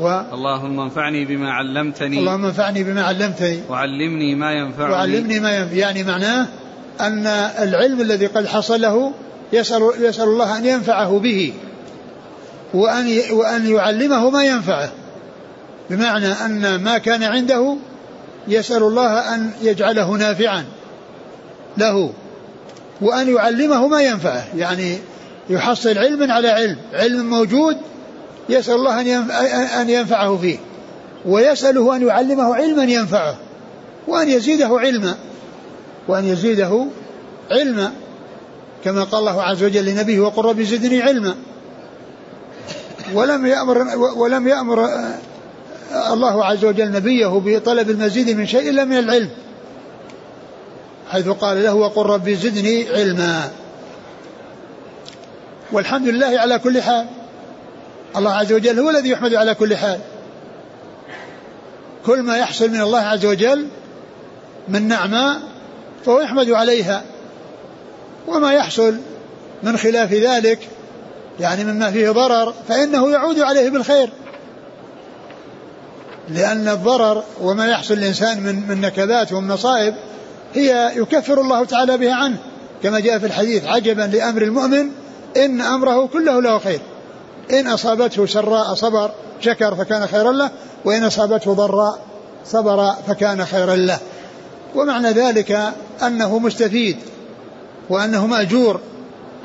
و اللهم انفعني بما علمتني. اللهم انفعني بما علمتني. وعلمني ما ينفعني. وعلمني ما ينفعني. يعني معناه أن العلم الذي قد حصل له يسأل, يسأل الله أن ينفعه به وأن وأن يعلمه ما ينفعه. بمعنى أن ما كان عنده يسأل الله أن يجعله نافعا له. وأن يعلمه ما ينفعه. يعني يحصل علما على علم. علم موجود يسأل الله أن ينفعه فيه. ويسأله أن يعلمه علما ينفعه. وأن يزيده علما. وأن يزيده علما. كما قال الله عز وجل لنبيه وقل رب زدني علما. ولم يأمر ولم يأمر الله عز وجل نبيه بطلب المزيد من شيء إلا من العلم. حيث قال له وقل رب زدني علما. والحمد لله على كل حال. الله عز وجل هو الذي يحمد على كل حال. كل ما يحصل من الله عز وجل من نعماء فهو يحمد عليها. وما يحصل من خلاف ذلك يعني مما فيه ضرر فإنه يعود عليه بالخير. لأن الضرر وما يحصل الإنسان من من نكبات ومن مصائب هي يكفر الله تعالى بها عنه. كما جاء في الحديث عجبا لأمر المؤمن إن أمره كله له خير. إن أصابته سراء صبر شكر فكان خيرا له وإن أصابته ضراء صبر فكان خيرا له. ومعنى ذلك أنه مستفيد وأنه مأجور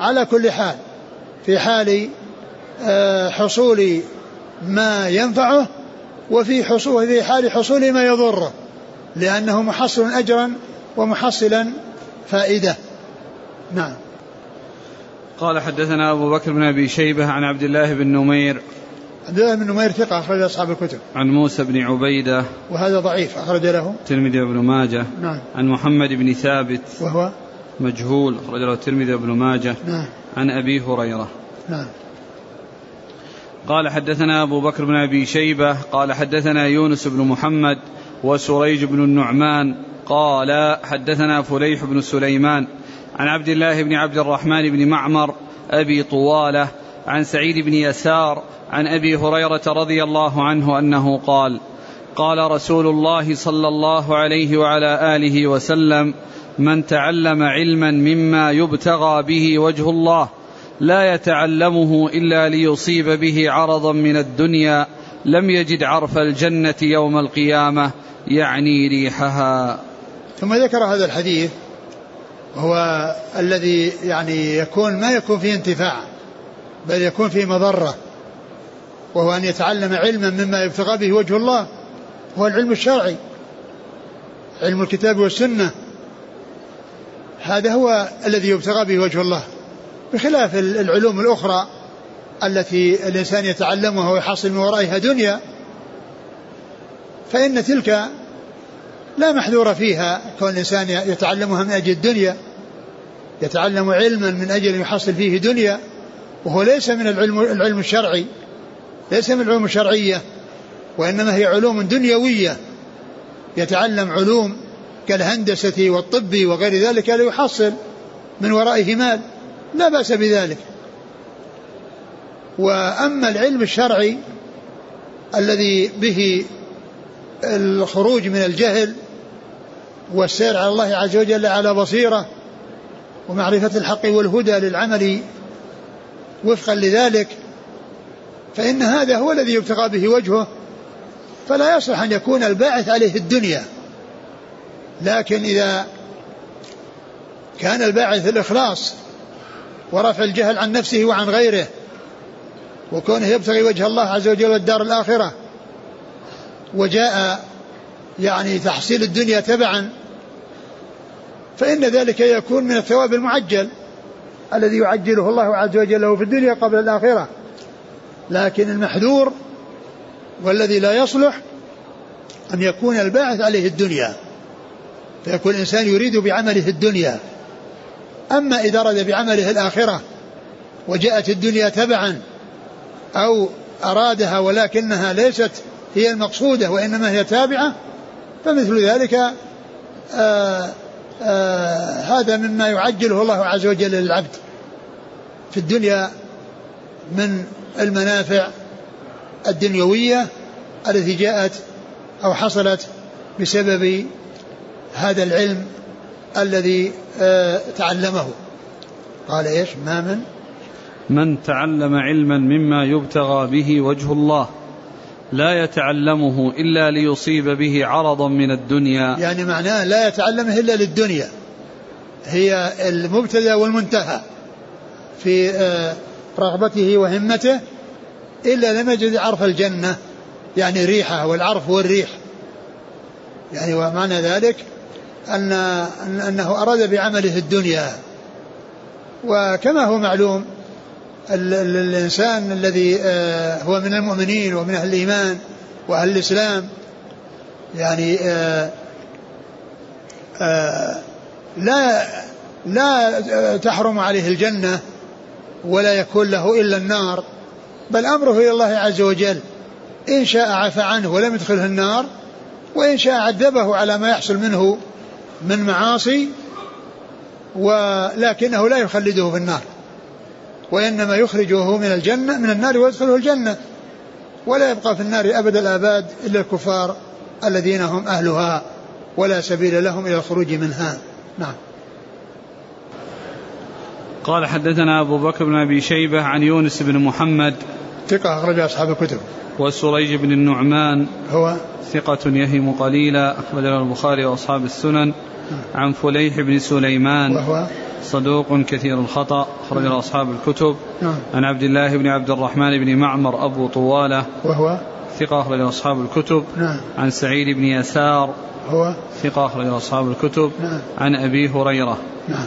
على كل حال. في حال آه، حصول ما ينفعه وفي حصول في حال حصول ما يضره. لأنه محصل أجرا ومحصلا فائدة نعم قال حدثنا أبو بكر بن أبي شيبة عن عبد الله بن نمير عبد الله بن نمير ثقة أخرج أصحاب الكتب. عن موسى بن عبيدة وهذا ضعيف أخرج له. الترمذي وابن ماجه. نعم. عن محمد بن ثابت. وهو مجهول أخرج له الترمذي وابن ماجه. نعم. عن أبي هريرة. نعم. قال حدثنا أبو بكر بن أبي شيبة قال حدثنا يونس بن محمد وسريج بن النعمان قال حدثنا فليح بن سليمان عن عبد الله بن عبد الرحمن بن معمر أبي طوالة عن سعيد بن يسار عن أبي هريرة رضي الله عنه أنه قال قال رسول الله صلى الله عليه وعلى آله وسلم من تعلم علما مما يبتغى به وجه الله لا يتعلمه إلا ليصيب به عرضا من الدنيا لم يجد عرف الجنة يوم القيامة يعني ريحها. ثم ذكر هذا الحديث هو الذي يعني يكون ما يكون فيه انتفاع بل يكون فيه مضرة وهو أن يتعلم علما مما يبتغى به وجه الله هو العلم الشرعي علم الكتاب والسنة. هذا هو الذي يبتغى به وجه الله بخلاف العلوم الأخرى التي الإنسان يتعلمها ويحصل من ورائها دنيا فإن تلك لا محذور فيها كون الإنسان يتعلمها من أجل الدنيا يتعلم علما من أجل أن يحصل فيه دنيا وهو ليس من العلم, العلم الشرعي ليس من العلوم الشرعية وإنما هي علوم دنيوية. يتعلم علوم كالهندسة والطب وغير ذلك ليحصل من ورائه مال. لا بأس بذلك. وأما العلم الشرعي الذي به الخروج من الجهل والسير على الله عز وجل على بصيرة ومعرفة الحق والهدى للعمل وفقا لذلك فإن هذا هو الذي يبتغى به وجهه فلا يصلح أن يكون الباعث عليه الدنيا. لكن إذا كان الباعث الإخلاص ورفع الجهل عن نفسه وعن غيره وكونه يبتغي وجه الله عز وجل والدار الآخرة وجاء يعني تحصيل الدنيا تبعا فإن ذلك يكون من الثواب المعجل الذي يعجله الله عز وجل له في الدنيا قبل الآخرة. لكن المحذور والذي لا يصلح أن يكون الباعث عليه الدنيا. فيكون الإنسان يريد بعمله الدنيا. أما إذا أراد بعمله الآخرة وجاءت الدنيا تبعا أو أرادها ولكنها ليست هي المقصودة وإنما هي تابعة فمثل ذلك آه، آه، هذا مما يعجله الله عز وجل للعبد في الدنيا من المنافع الدنيوية التي جاءت أو حصلت بسبب هذا العلم الذي آه، تعلمه. قال إيش؟ ما من؟ من تعلم علما مما يبتغى به وجه الله. لا يتعلمه إلا ليصيب به عرضا من الدنيا. يعني معناه لا يتعلمه إلا للدنيا. هي المبتدأ والمنتهى في آه، رغبته وهمته إلا لم يجد عرف الجنة يعني ريحة والعرف هو الريح. يعني ومعنى ذلك أن أنه أراد بعمله الدنيا. وكما هو معلوم الإنسان الذي آه، هو من المؤمنين ومن أهل الإيمان وأهل الإسلام يعني آه، آه، لا لا تحرم عليه الجنة ولا يكون له إلا النار بل أمره إلى الله عز وجل. إن شاء عفى عنه ولم يدخله النار وإن شاء عذبه على ما يحصل منه من معاصي ولكنه لا يخلده في النار. وإنما يخرجه من الجنة من النار ويدخله الجنة. ولا يبقى في النار أبد الآباد إلا الكفار الذين هم أهلها ولا سبيل لهم إلى الخروج منها. نعم. قال حدثنا أبو بكر بن أبي شيبة عن يونس بن محمد ثقة أخرج أصحاب الكتب. وسريج بن النعمان هو؟ ثقة يهم قليلا أخرج له البخاري وأصحاب السنن. عن فليح بن سليمان. وهو؟ صدوق كثير الخطأ. أخرج له أصحاب الكتب. نعم. عن عبد الله بن عبد الرحمن بن معمر أبو طوالة. وهو؟ ثقة أخرج أصحاب الكتب. نعم. عن سعيد بن يسار. هو؟ ثقة أخرج أصحاب الكتب. نعم. عن أبي هريرة. نعم.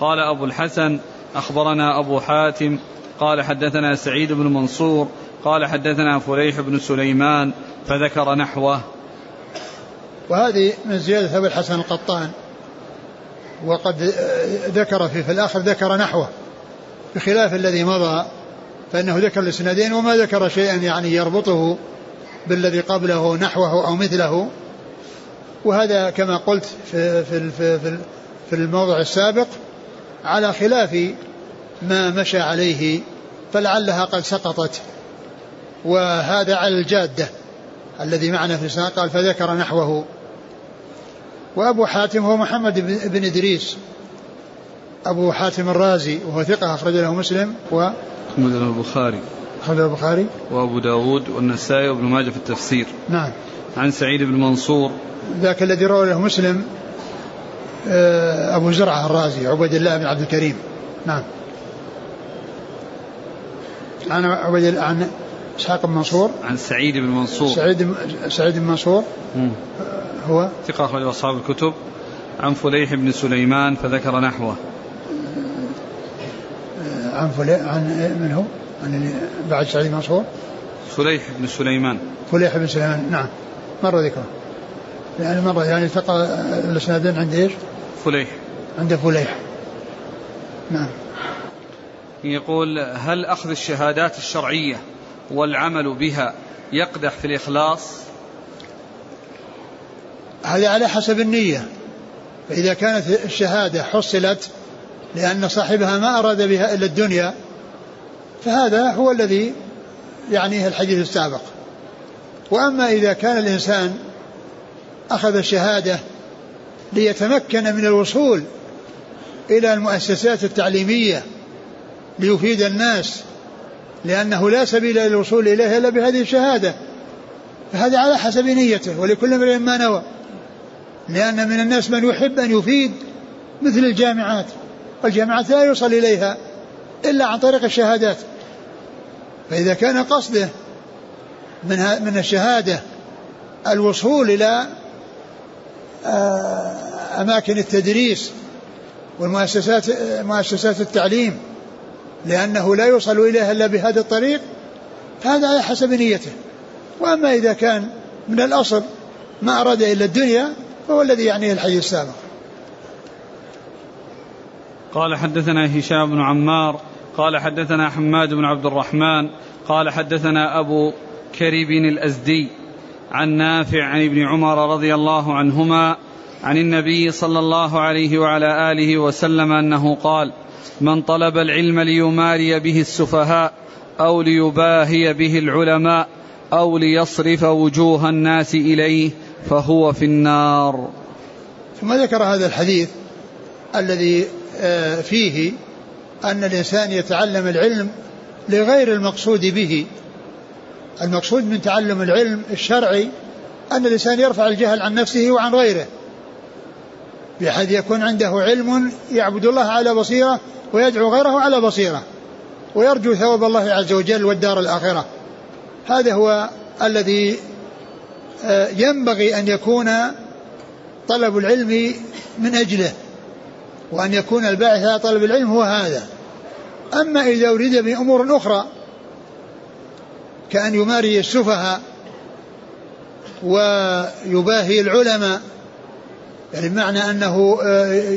قال أبو الحسن أخبرنا أبو حاتم قال حدثنا سعيد بن منصور قال حدثنا فليح بن سليمان فذكر نحوه. وهذه من زيادة أبي الحسن القطان. وقد ذكر في, في الآخر ذكر نحوه بخلاف الذي مضى فإنه ذكر الإسنادين وما ذكر شيئا يعني يربطه بالذي قبله نحوه أو مثله. وهذا كما قلت في, في, في, في الموضع السابق على خلاف ما مشى عليه فلعلها قد سقطت. وهذا على الجادة الذي معنا في قال فذكر نحوه. وأبو حاتم هو محمد بن إدريس. أبو حاتم الرازي وهو ثقة أخرج له مسلم و أحمد البخاري. أخرج البخاري. وأبو داود والنسائي وابن ماجه في التفسير. نعم. عن سعيد بن منصور. ذاك الذي روى له مسلم آه، أبو زرعة الرازي عبيد الله بن عبد الكريم. نعم. عن عبيد عن إسحاق بن منصور. عن سعيد بن منصور. سعيد سعيد بن منصور. هو ثقة أخرج أصحاب الكتب. عن فليح بن سليمان فذكر نحوه. عن فليح عن من هو؟ عن بعد سعيد منصور؟ فليح بن سليمان. فليح بن سليمان نعم. مر ذكره. يعني مرة يعني ثقة الإسنادين عند إيش؟ فليح. عند فليح. نعم. يقول هل أخذ الشهادات الشرعية والعمل بها يقدح في الإخلاص؟ هذا على حسب النية. فإذا كانت الشهادة حصلت لأن صاحبها ما أراد بها إلا الدنيا فهذا هو الذي يعنيه الحديث السابق. وأما إذا كان الإنسان أخذ الشهادة ليتمكن من الوصول إلى المؤسسات التعليمية ليفيد الناس لأنه لا سبيل للوصول إليها إلا بهذه الشهادة فهذا على حسب نيته ولكل امرئ ما نوى. لأن من الناس من يحب أن يفيد مثل الجامعات. والجامعات لا يوصل إليها إلا عن طريق الشهادات. فإذا كان قصده من من الشهادة الوصول إلى آه، أماكن التدريس والمؤسسات مؤسسات التعليم لأنه لا يوصل إليها إلا بهذا الطريق فهذا على حسب نيته. وأما إذا كان من الأصل ما أراد إلا الدنيا فهو الذي يعنيه الحديث السابق. قال حدثنا هشام بن عمار قال حدثنا حماد بن عبد الرحمن قال حدثنا أبو كريب الأزدي عن نافع عن ابن عمر رضي الله عنهما عن النبي صلى الله عليه وعلى آله وسلم أنه قال من طلب العلم ليماري به السفهاء أو ليباهي به العلماء أو ليصرف وجوه الناس إليه فهو في النار. ثم ذكر هذا الحديث الذي آه، فيه أن الإنسان يتعلم العلم لغير المقصود به. المقصود من تعلم العلم الشرعي أن الإنسان يرفع الجهل عن نفسه وعن غيره بحيث يكون عنده علم يعبد الله على بصيرة ويدعو غيره على بصيرة ويرجو ثواب الله عز وجل والدار الآخرة. هذا هو الذي ينبغي أن يكون طلب العلم من أجله وأن يكون الباعث على طلب العلم هو هذا. أما إذا أريد بأمور أخرى كأن يماري السفهاء ويباهي العلماء يعني بمعنى أنه آه،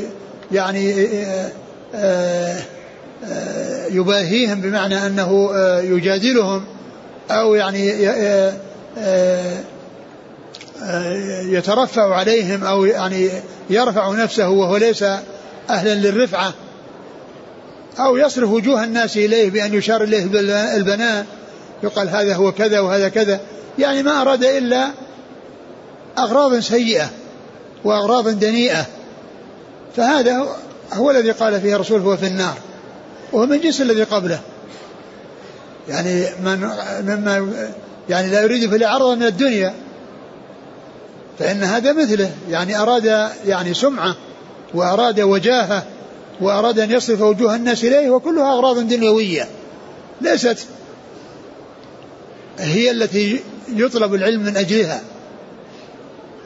يعني آه، يباهيهم بمعنى أنه يجادلهم أو يعني يترفع عليهم أو يعني يرفع نفسه وهو ليس أهلا للرفعة أو يصرف وجوه الناس إليه بأن يشار إليه بالبناء يقال هذا هو كذا وهذا كذا. يعني ما أراد إلا أغراض سيئة وأغراض دنيئة. فهذا هو الذي قال فيه الرسول هو في النار. وهو من جنس الذي قبله. يعني من مما يعني لا يريد في العرض من الدنيا. فإن هذا مثله يعني أراد يعني سمعة وأراد وجاهة وأراد أن يصرف وجوه الناس إليه وكلها أغراض دنيوية. ليست هي التي يطلب العلم من أجلها.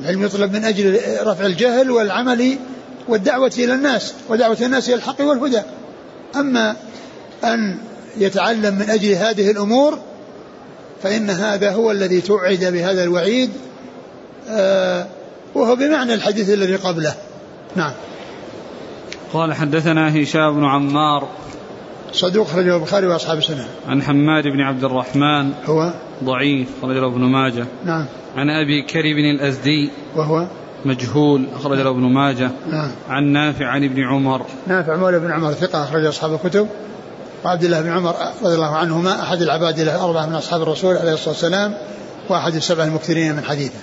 العلم يطلب من أجل رفع الجهل والعمل والدعوة إلى الناس ودعوة الناس إلى الحق والهدى. أما أن يتعلم من أجل هذه الأمور فإن هذا هو الذي توعد بهذا الوعيد وهو بمعنى الحديث الذي قبله نعم قال حدثنا هشام بن عمار صدوق خرجه البخاري وأصحاب السنة. عن حماد بن عبد الرحمن هو ضعيف خرج له ابن ماجه. نعم. عن أبي كريب الأزدي وهو مجهول اخرج له ابن ماجه. نعم. عن نافع عن ابن عمر. نافع مولى بن عمر ثقة أخرج أصحاب الكتب. وعبد الله بن عمر رضي الله عنهما أحد العباد الأربعة من أصحاب الرسول عليه الصلاة والسلام وأحد السبع المكثرين من حديثه.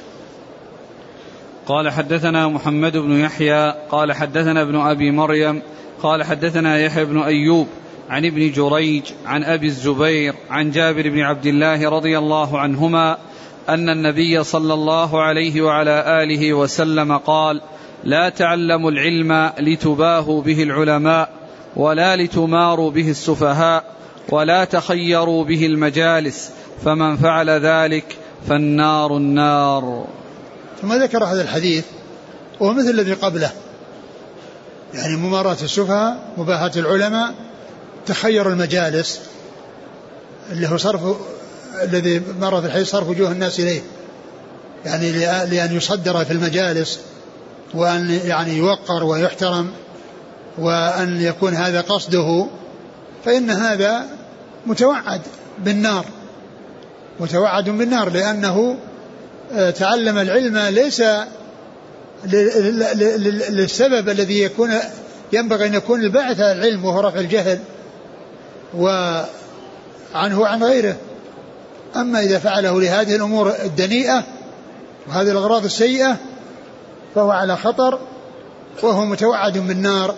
قال حدثنا محمد بن يحيى قال حدثنا ابن أبي مريم قال حدثنا يحيى بن أيوب عن ابن جريج عن أبي الزبير عن جابر بن عبد الله رضي الله عنهما أن النبي صلى الله عليه وعلى آله وسلم قال لا تعلموا العلم لتباهوا به العلماء ولا لتماروا به السفهاء ولا تخيروا به المجالس فمن فعل ذلك فالنار النار. ثم ذكر هذا الحديث وهو مثل الذي قبله. يعني مماراة السفهاء مباهاة العلماء تخير المجالس اللي هو صرف الذي مر في الحديث صرف وجوه الناس إليه. يعني لأن يصدر في المجالس وأن يعني يوقر ويحترم وأن يكون هذا قصده. فإن هذا متوعد بالنار متوعد بالنار لأنه تعلم العلم ليس للسبب الذي يكون ينبغي أن يكون الباعث على العلم وهو رفع الجهل وعنه وعن غيره. أما إذا فعله لهذه الأمور الدنيئة وهذه الأغراض السيئة فهو على خطر وهو متوعد بالنار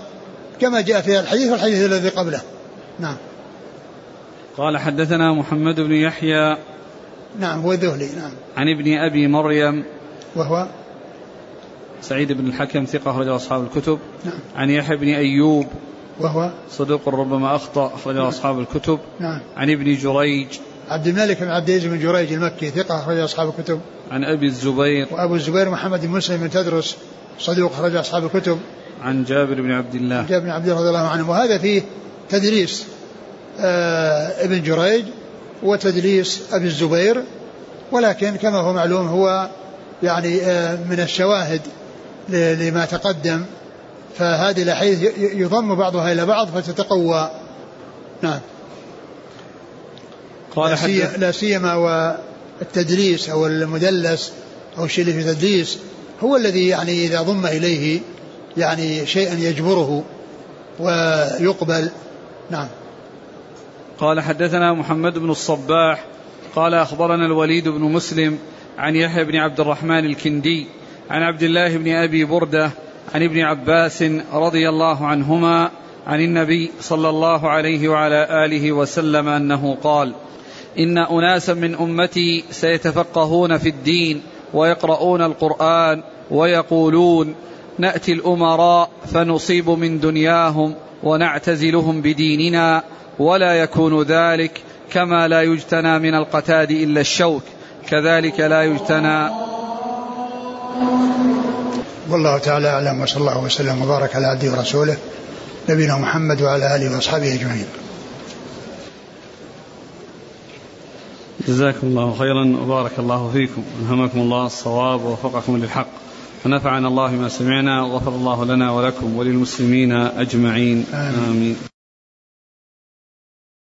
كما جاء في الحديث والحديث الذي قبله. نعم. قال حدثنا محمد بن يحيى نعم هو الذهلي نعم. عن ابن أبي مريم وهو؟ سعيد بن الحكم ثقة أخرج أصحاب الكتب. نعم. عن يحيى بن أيوب وهو؟ صدوق ربما أخطأ أخرج نعم أصحاب الكتب. نعم. عن ابن جريج. عبد الملك بن عبد العزيز بن جريج المكي ثقة أخرج أصحاب الكتب. عن أبي الزبير. وأبو الزبير محمد بن مسلم بن تدرس صدوق أخرج أصحاب الكتب. عن جابر بن عبد الله. جابر بن عبد الله رضي الله عنه. وهذا فيه تدليس آه ابن جريج وتدليس أبي الزبير ولكن كما هو معلوم هو يعني آه من الشواهد لما تقدم. فهذه الأحاديث يضم بعضها إلى بعض فتتقوى. نعم. قال لا سيما والتدليس أو المدلس أو الشيء اللي في تدليس هو الذي يعني إذا ضم إليه يعني شيئا يجبره ويقبل. نعم. قال حدثنا محمد بن الصباح قال أخبرنا الوليد بن مسلم عن يحيى بن عبد الرحمن الكندي عن عبد الله بن أبي بردة عن ابن عباس رضي الله عنهما عن النبي صلى الله عليه وعلى آله وسلم أنه قال إن أناسا من أمتي سيتفقهون في الدين ويقرؤون القرآن ويقولون نأتي الأمراء فنصيب من دنياهم ونعتزلهم بديننا ولا يكون ذلك كما لا يجتنى من القتاد إلا الشوك. كذلك لا يجتنى. والله تعالى أعلم وصلى الله وسلم وبارك على عبده ورسوله نبينا محمد وعلى آله وأصحابه أجمعين. جزاكم الله خيرا وبارك الله فيكم. ألهمكم الله الصواب ووفقكم للحق. ونفعنا الله ما سمعنا وغفر الله لنا ولكم وللمسلمين أجمعين. آمين, آمين.